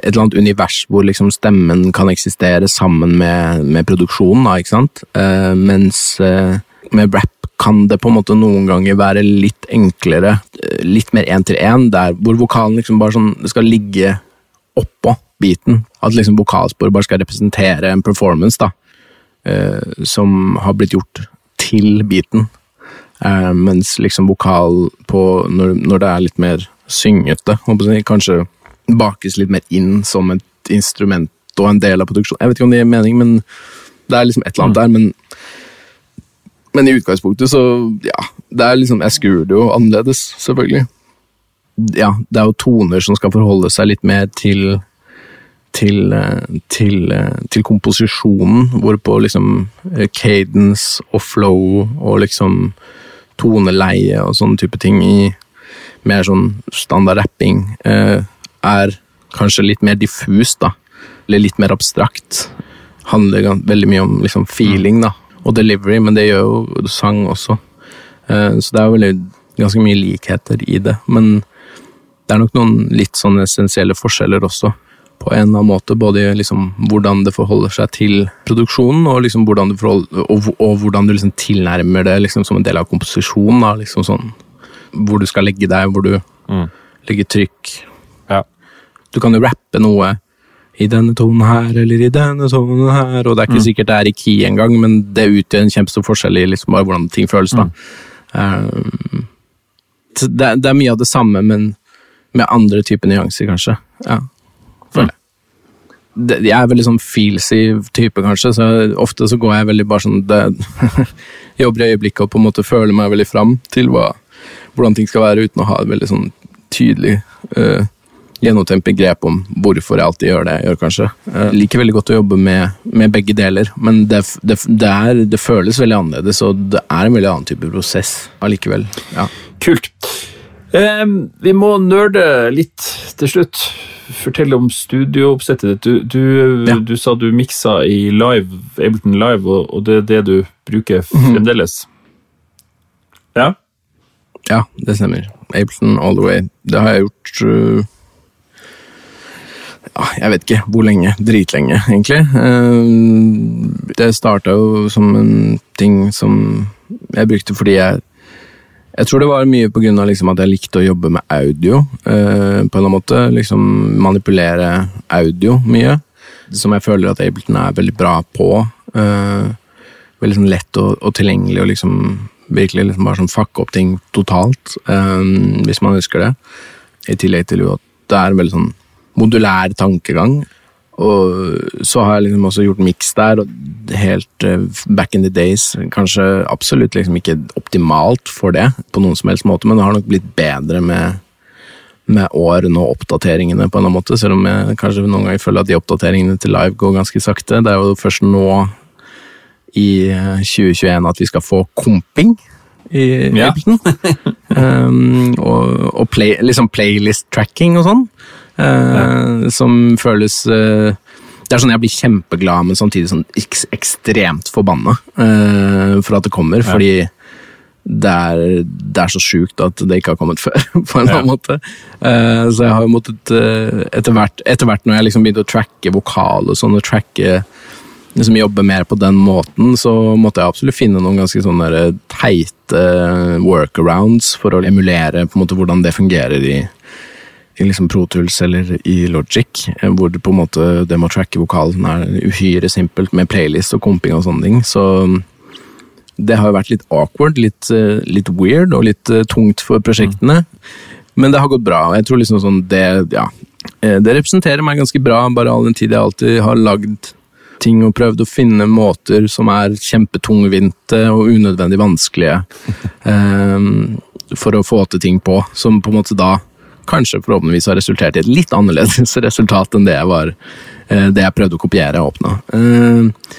et eller annet univers hvor liksom stemmen kan eksistere sammen med, med produksjonen, da, ikke sant? Uh, mens uh, med rap kan det på en måte noen ganger være litt enklere, uh, litt mer én til én, hvor vokalen liksom bare sånn skal ligge oppå beaten. At liksom vokalsporet bare skal representere en performance, da. som har blitt gjort til beaten. Eh, mens liksom vokal på når, når det er litt mer syngete, kanskje bakes litt mer inn som et instrument og en del av produksjonen. Jeg vet ikke om det gir mening, men det er liksom et eller annet der. Men, men i utgangspunktet så ja, det er liksom, Jeg skrur det jo annerledes, selvfølgelig. Ja, det er jo toner som skal forholde seg litt mer til til, eh, til, eh, til komposisjonen, hvorpå liksom cadence og flow og liksom toneleie og sånne type ting i mer sånn standard rapping eh, er kanskje litt mer diffus, da. Eller litt mer abstrakt. Handler veldig mye om liksom, feeling da, og delivery, men det gjør jo sang også. Eh, så det er veldig, ganske mye likheter i det. Men det er nok noen litt sånn essensielle forskjeller også. På en eller annen måte, både liksom, hvordan det forholder seg til produksjonen, og, liksom, hvordan, du og, og hvordan du liksom, tilnærmer det liksom, som en del av komposisjonen. Da, liksom, sånn, hvor du skal legge deg, hvor du legger trykk. Ja. Du kan jo rappe noe i denne tonen her, eller i denne tonen her, og det er ikke sikkert det er i key engang, men det utgjør en kjempestor forskjell i liksom bare hvordan ting føles. da. Um, det, det er mye av det samme, men med andre typer nyanser, kanskje. Ja, føler jeg. Mm. jeg er veldig sånn feelsy type, kanskje, så ofte så går jeg veldig bare sånn det, Jobber i øyeblikket og på en måte føler meg veldig fram til hva, hvordan ting skal være, uten å ha et veldig sånn tydelig uh, gjennomtenkt begrep om hvorfor jeg alltid gjør det jeg gjør, kanskje. Jeg liker veldig godt å jobbe med, med begge deler, men det, det, det, er, det føles veldig annerledes, og det er en veldig annen type prosess allikevel. Ja. Kult. Em, vi må nerde litt til slutt. Fortell om studiooppsettet ditt. Du, du, Ja. du sa du miksa i live, Ableton Live, og, og det er det du bruker fremdeles? Ja? Ja, det stemmer. Ableton all the way. Det har jeg gjort uh, ja, Jeg vet ikke hvor lenge. Dritlenge, egentlig. Uh, Det starta jo som en ting som jeg brukte fordi jeg Jeg tror det var mye av liksom at jeg likte å jobbe med audio. eh, på en eller annen måte. Liksom manipulere audio mye. Som jeg føler at Ableton er veldig bra på. Eh, veldig sånn lett og, og tilgjengelig og liksom virkelig liksom bare sånn fucke opp ting totalt, eh, hvis man ønsker det. I tillegg til jo at det er en veldig sånn modulær tankegang. Og så har jeg liksom også gjort miks der, og helt eh, back in the days. Kanskje absolutt liksom ikke optimalt for det, på noen som helst måte, men det har nok blitt bedre med, med årene og oppdateringene, på en eller annen måte, selv om jeg kanskje noen ganger føler at de oppdateringene til live går ganske sakte. Det er jo først nå i eh, 2021 at vi skal få komping i Ja. Um, og og play, liksom playlist-tracking og sånn. Eh, Som føles eh, Det er sånn jeg blir kjempeglad, men samtidig sånn ek ekstremt forbanna eh, for at det kommer. Fordi det er, det er så sjukt at det ikke har kommet før, på en eller annen måte. Så jeg har jo måttet etter hvert, etter hvert når jeg liksom begynte å tracke vokal og sånn, og tracke liksom jobbe mer på den måten, så måtte jeg absolutt finne noen ganske sånne teite workarounds for å emulere på en måte hvordan det fungerer i, i liksom Pro Tools eller i Logic, eh, hvor det på en måte det med å tracke vokalen er uhyre simpelt med playlist og komping og sånne ting. Så det har jo vært litt awkward, litt, eh, litt weird og litt eh, tungt for prosjektene. Men det har gått bra, jeg tror liksom sånn det, ja, det representerer meg ganske bra, bare all den tid jeg alltid har lagd ting og prøvd å finne måter som er kjempetungvinte og unødvendig vanskelige um, for å få til ting på, som på en måte da kanskje forhåpentligvis har resultert i et litt annerledes resultat enn det jeg, var, eh, det jeg prøvde å kopiere og åpne. Eh,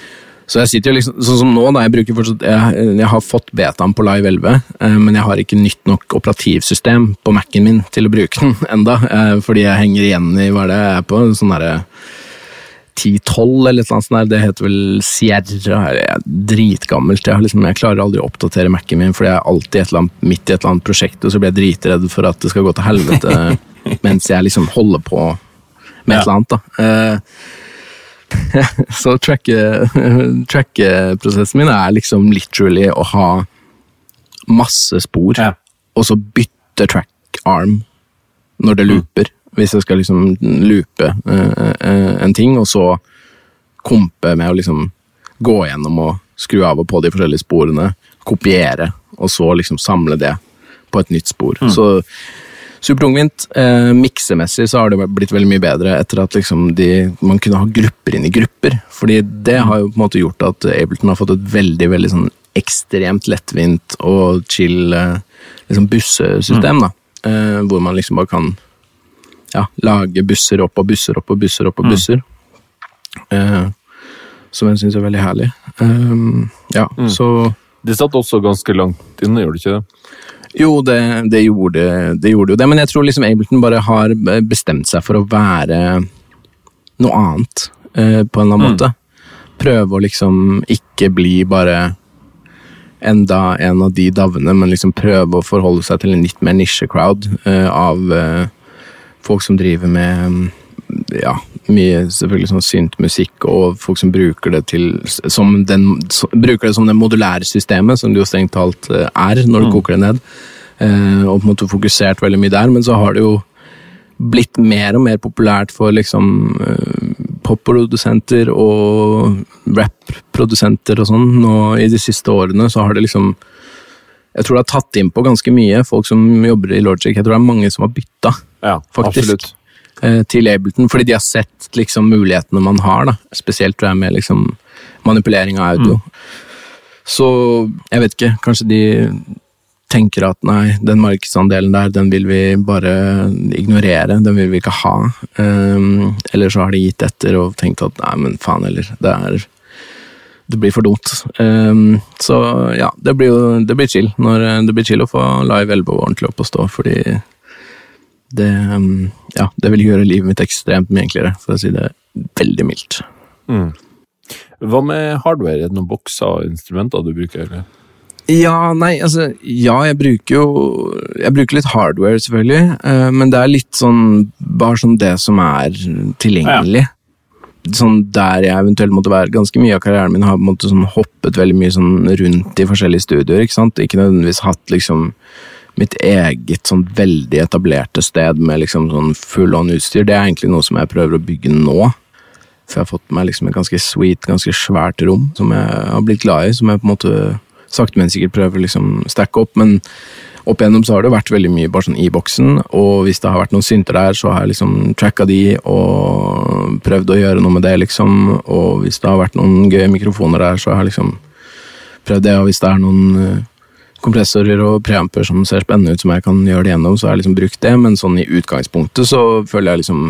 så jeg sitter jo liksom, sånn som nå, da, jeg fortsatt, jeg, jeg har fått betaen på Live 11, eh, men jeg har ikke nytt nok operativsystem på Mac-en min til å bruke den enda, eh, fordi jeg henger igjen i hva det er på, sånn derre 10-12 eller annet sånt der, det heter vel Sierra, Jeg er dritgammelt, jeg, har liksom, jeg klarer aldri å oppdatere Mac-en min, fordi jeg er alltid annet, midt i et eller annet prosjekt, og så blir jeg dritredd for at det skal gå til helvete, mens jeg liksom holder på med et eller annet da. Eh, så tracke- tracke-prosessen min er liksom literally å ha masse spor, Ja. og så bytte track arm når det looper. Hvis jeg skal liksom loope eh, eh, en ting, og så kompe med å liksom gå gjennom og skru av og på de forskjellige sporene, kopiere, og så liksom samle det på et nytt spor. Så supertungvint. Eh, miksemessig så har det blitt veldig mye bedre etter at liksom de, man kunne ha grupper inn i grupper. Fordi det har jo på en måte gjort at Ableton har fått et veldig veldig sånn ekstremt lettvint og chill eh, liksom bussesystem. da, eh, Hvor man liksom bare kan ja, lage busser opp og busser opp og busser opp og busser. Eh, som jeg syns er veldig herlig. Um, ja, så Det satt også ganske langt inne, gjorde det ikke det? Jo, det, det, gjorde, det gjorde jo det, men jeg tror liksom Ableton bare har bestemt seg for å være noe annet, eh, på en eller annen Mm. måte. Prøve å liksom ikke bli bare enda en av de davene, men liksom prøve å forholde seg til en litt mer nisje-crowd eh, av eh, folk som driver med mm, ja, mye selvfølgelig sånn syntmusikk, og folk som bruker det til som den, så, bruker det som det modulære systemet, som det jo strengt talt eh, er når du koker det ned. Eh, og på en måte fokusert veldig mye der, men så har det jo blitt mer og mer populært for liksom eh, popprodusenter og rap-produsenter og sånn. Nå i de siste årene så har det liksom Jeg tror det har tatt inn på ganske mye folk som jobber i Logic. Jeg tror det er mange som har bytta Ja, Faktisk. absolutt. eh, til Ableton, fordi de har sett liksom mulighetene man har, da. Spesielt det med liksom manipulering av audio. Så jeg vet ikke, kanskje de tenker at nei, den markedsandelen der, den vil vi bare ignorere, den vil vi ikke ha. Um, eller så har de gitt etter og tenkt at nei, men faen heller, det er det blir for dumt. Um, så ja, det blir jo det blir chill når det blir chill å få live 11 ordentlig opp og stå, fordi det, um, ja, det vil gjøre livet mitt ekstremt mye enklere, for å si det veldig mildt. Mm. Hva med hardware? Er det noen bokser og instrumenter du bruker? eller? Ja, nei, altså Ja, jeg bruker jo Jeg bruker litt hardware, selvfølgelig, uh, men det er litt sånn Bare sånn det som er tilgjengelig. Sånn der jeg eventuelt måtte være Ganske mye av karrieren min har måte sånn hoppet veldig mye sånn rundt i forskjellige studioer. Ikke sant? Ikke nødvendigvis hatt liksom mitt eget sånn veldig etablerte sted med liksom sånn full on utstyr. Det er egentlig noe som jeg prøver å bygge nå. For jeg har fått meg liksom et ganske sweet, ganske svært rom som jeg har blitt glad i. Som jeg på en måte sakte, men sikkert prøver å liksom stacke opp. Men opp igjennom så har det vært veldig mye bare sånn i boksen. Og hvis det har vært noen synter der, så har jeg liksom tracka de og prøvd å gjøre noe med det, liksom. Og hvis det har vært noen gøye mikrofoner der, så har jeg liksom prøvd det. Og hvis det er noen eh, kompressorer og preamper som ser spennende ut som jeg kan gjøre det gjennom, så har jeg liksom brukt det. Men sånn i utgangspunktet så føler jeg liksom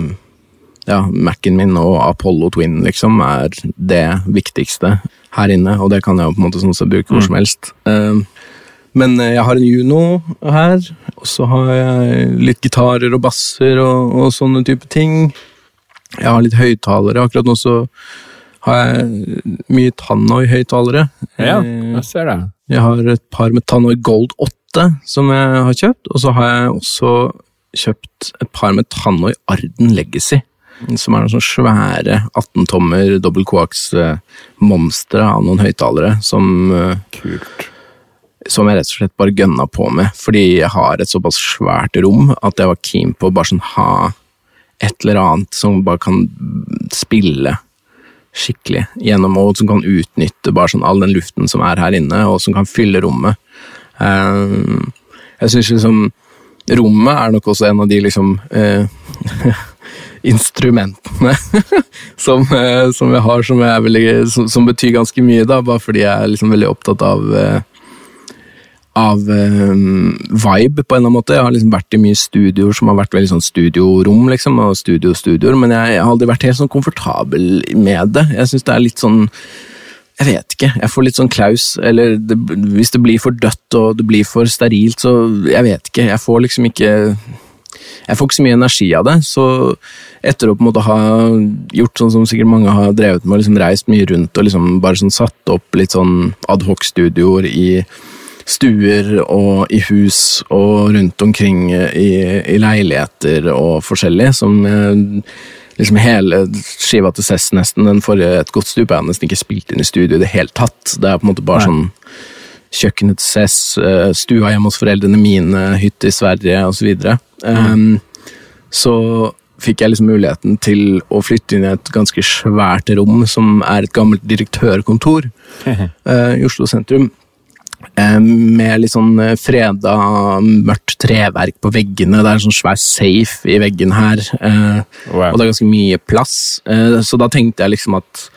ja, Mac-en min og Apollo Twin liksom er det viktigste her inne, og det kan jeg jo på en måte sånn sett bruke hvor som helst. Eh, men eh, jeg har en Juno her, og så har jeg litt gitarer og basser og, og sånne type ting. Jeg har litt høyttalere. Akkurat nå så har jeg mye Tannoy-høyttalere. Ja, Eh, jeg ser det. jeg har et par med Tannoy Gold 8 som jeg har kjøpt, og så har jeg også kjøpt et par med Tannoy Arden Legacy. Som er noen sånne svære 18-tommer dobbel coax-monstre av noen høyttalere som, eh, Kult. Som jeg rett og slett bare gønna på med. Fordi jeg har et såpass svært rom at jeg var keen på å bare sånn ha et eller annet som bare kan spille skikkelig gjennom, og som kan utnytte bare sånn all den luften som er her inne, og som kan fylle rommet. Eh, jeg syns liksom rommet er nok også en av de liksom eh, instrumentene som, eh, som jeg har, som, veldig, som, som betyr ganske mye, da, bare fordi jeg er liksom veldig opptatt av av eh, vibe, på en eller annen måte. Jeg har liksom vært i mye studioer som har vært veldig sånn studiorom, liksom, og studiostudioer, men jeg, jeg har aldri vært helt sånn komfortabel med det. Jeg syns det er litt sånn jeg vet ikke, jeg får litt sånn klaus, eller det, hvis det blir for dødt og det blir for sterilt, så jeg vet ikke, jeg får liksom ikke jeg får ikke så mye energi av det, så etter å på en måte ha gjort sånn som sikkert mange har drevet med, og liksom reist mye rundt og liksom bare sånn satt opp litt sånn adhoc-studioer i stuer og i hus og rundt omkring i, i leiligheter og forskjellig, som eh, liksom hele skiva til Cess nesten, den forrige Et godt stup, er nesten ikke spilt inn i studio i det hele tatt. Det er på en måte bare Nei. sånn kjøkkenet til Cess, eh, stua hjemme hos foreldrene mine, hytte i Sverige osv. Så, um, så fikk jeg liksom muligheten til å flytte inn i et ganske svært rom som er et gammelt direktørkontor uh, i Oslo sentrum. Eh, med litt sånn eh, freda, mørkt treverk på veggene. Det er en sånn svær safe i veggen her. eh, Wow. Og det er ganske mye plass. Så da tenkte jeg liksom at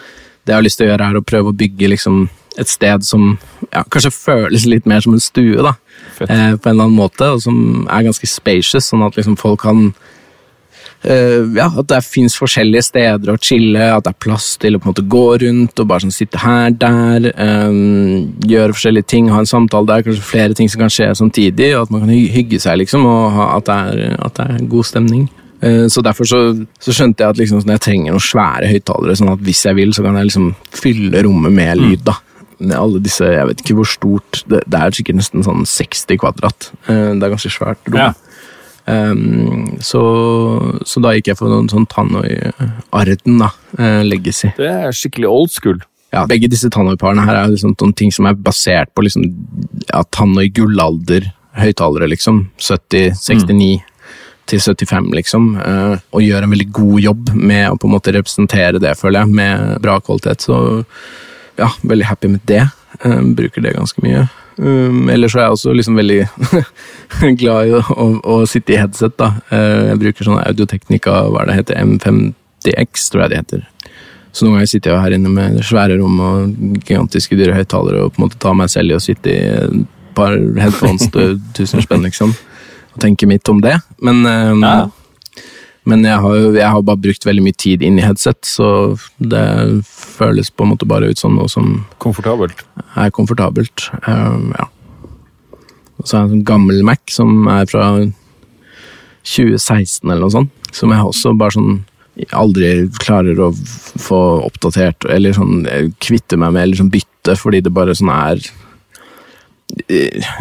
det jeg har lyst til å gjøre, er å prøve å bygge liksom et sted som ja, kanskje føles litt mer som en stue, da. Fett. På en eller annen måte, og som er ganske spacious, sånn at liksom folk kan ja, at det fins forskjellige steder å chille, at det er plass til å på en måte gå rundt og bare sånn sitte her, der. Um, gjøre forskjellige ting, ha en samtale der, kanskje flere ting som kan skje samtidig. og At man kan hygge seg, liksom, og ha, at, det er, at det er god stemning. Uh, så Derfor så, så, skjønte jeg at liksom, jeg trenger noen svære høyttalere, sånn at hvis jeg vil, så kan jeg liksom fylle rommet med lyd. da Med alle disse, Jeg vet ikke hvor stort Det, det er sikkert nesten sånn 60 kvadrat. Det er ganske svært rom. Ja. Um, så, så, da gikk jeg for noen sånn Tannoy-Arden, da. Uh, legacy. Det er skikkelig old school. Ja, Begge disse Tannoy-parene her er liksom noen ting som er basert på liksom, ja, Tannoy gullalder-høyttalere, liksom. 70, 69 mm. til 75, liksom. Uh, og gjør en veldig god jobb med å på en måte representere det, føler jeg, med bra kvalitet. Så ja, veldig happy med det. Uh, bruker det ganske mye. Um, ellers er jeg også liksom veldig glad i å, å, å, sitte i headset. da. Uh, jeg bruker sånn Audioteknika, hva er det heter, M50X, tror jeg det heter. Så noen ganger sitter jeg her inne med svære rom og gigantiske dyre høyttalere og på en måte tar meg selv i å sitte i et par headphones til 1000 spenn, liksom. Og tenke mitt om det. Men um, ja. Men jeg har, jeg har bare brukt veldig mye tid inn i headset, så det føles på en måte bare ut som noe som Komfortabelt? Er komfortabelt, um, ja. Og så har jeg en sånn gammel Mac som er fra 2016 eller noe sånt, som jeg også bare sånn aldri klarer å få oppdatert, eller sånn kvitte meg med, eller sånn bytte, fordi det bare sånn er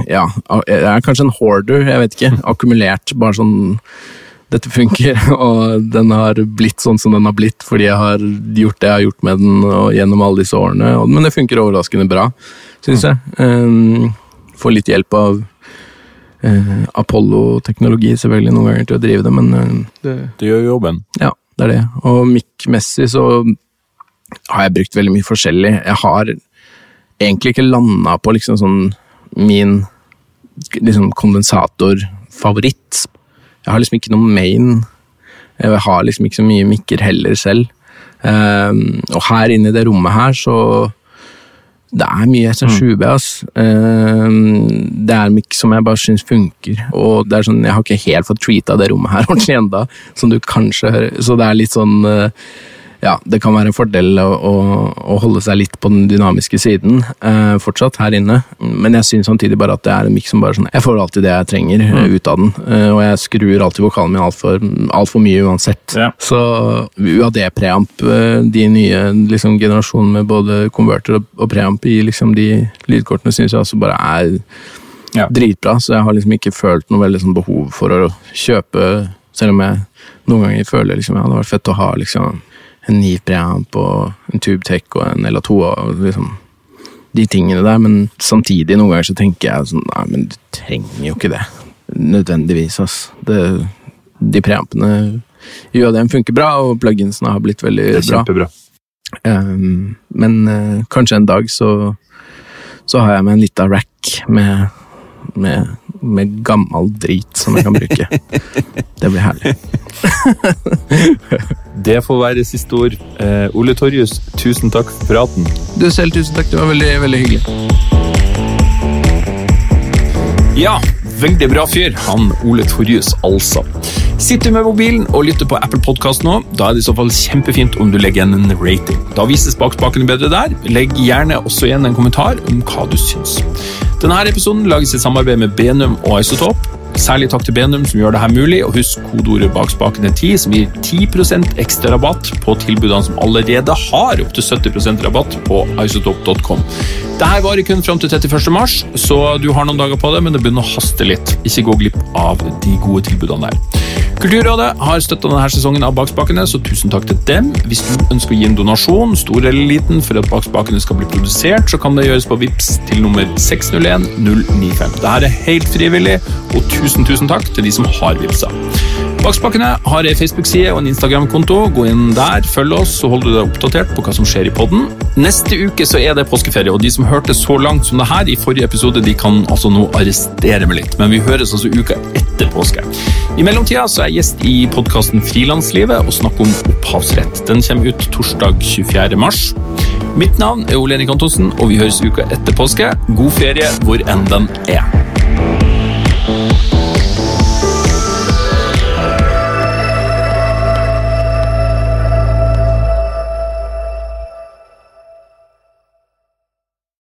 Ja, jeg er kanskje en hoarder, jeg vet ikke. Akkumulert, bare sånn dette funker, og den har blitt sånn som den har blitt fordi jeg har gjort det jeg har gjort med den gjennom alle disse årene. Men det funker overraskende bra, syns jeg. Um, får litt hjelp av uh, Apollo-teknologi selvfølgelig noen ganger til å drive det, men uh, det, det gjør jobben. Ja, det er det. Og mic-messig så har jeg brukt veldig mye forskjellig. Jeg har egentlig ikke landa på liksom sånn min liksom kondensatorfavoritt jeg har liksom ikke noe main. Jeg har liksom ikke så mye mikker heller selv. Um, og her inne i det rommet her, så Det er mye SR7B, mm. ass. Um, det er mikk som jeg bare syns funker. Og det er sånn, jeg har ikke helt fått treata det rommet her ordentlig enda, som du kanskje hører. Så det er litt sånn uh, ja, det kan være en fordel å, å, å, holde seg litt på den dynamiske siden eh, fortsatt her inne. Men jeg syns samtidig bare at det er en miks som bare sånn Jeg får alltid det jeg trenger eh, mm. ut av den. Eh, og jeg skrur alltid vokalen min altfor alt for mye uansett. Ja. Så UAD-preamp, eh, de nye liksom, generasjonene med både konverter og, og preamp i liksom, de lydkortene, syns jeg altså bare er ja. dritbra. Så jeg har liksom ikke følt noe veldig sånn, behov for å kjøpe, selv om jeg noen ganger føler liksom, ja, det hadde vært fett å ha liksom en Niv-preamp og en TubeTech og en LA2 og liksom de tingene der, men samtidig noen ganger så tenker jeg sånn Nei, men du trenger jo ikke det. Nødvendigvis, ass. Det, de preampene UAD-en funker bra, og pluginsene har blitt veldig det er bra. Kjempebra. Um, men uh, kanskje en dag så, så har jeg med en lita rack med, med, med gammel drit som jeg kan bruke. det blir herlig. det får være siste ord. Uh, Ole Torjus, tusen takk for praten. Du selv, tusen takk. Det var veldig, veldig hyggelig. Ja, veldig bra fyr, han Ole Torjus, altså. Sitter du med mobilen og lytter på Apple Podcast nå, da er det i så fall kjempefint om du legger igjen en rating. Da vises bakspakene bedre der. Legg gjerne også igjen en kommentar om hva du syns. Denne episoden lages i samarbeid med Benum og Isotop. Særlig takk til Benum som gjør det her mulig, og husk kodeordet bak spakene 10, som gir 10% ekstra rabatt på tilbudene som allerede har opptil 70% rabatt på isotop.com. Dette varer kun fram til 31. mars, så du har noen dager på det, men det begynner å haste litt. Ikke gå glipp av de gode tilbudene der. Kulturrådet har støtta denne sesongen av Bakspakene, så tusen takk til dem. Hvis du ønsker å gi en donasjon, stor eller liten, for at Bakspakene skal bli produsert, så kan det gjøres på VIPS til nummer 601095. Dette er helt frivillig, og tusen, tusen takk til de som har VIPsa. Bakspakkene har ei Facebook-side og en Instagram-konto. Gå inn der, følg oss, så holder du deg oppdatert på hva som skjer i podden. Neste uke så er det påskeferie, og de som hørte så langt som det her i forrige episode, de kan altså nå arrestere meg litt. Men vi høres altså uka etter påske. I mellomtida så er jeg gjest i podkasten Frilanslivet og snakker om opphavsrett. Den kommer ut torsdag 24. mars. Mitt navn er Ole Enik Antonsen, og vi høres uka etter påske. God ferie hvor enn den er.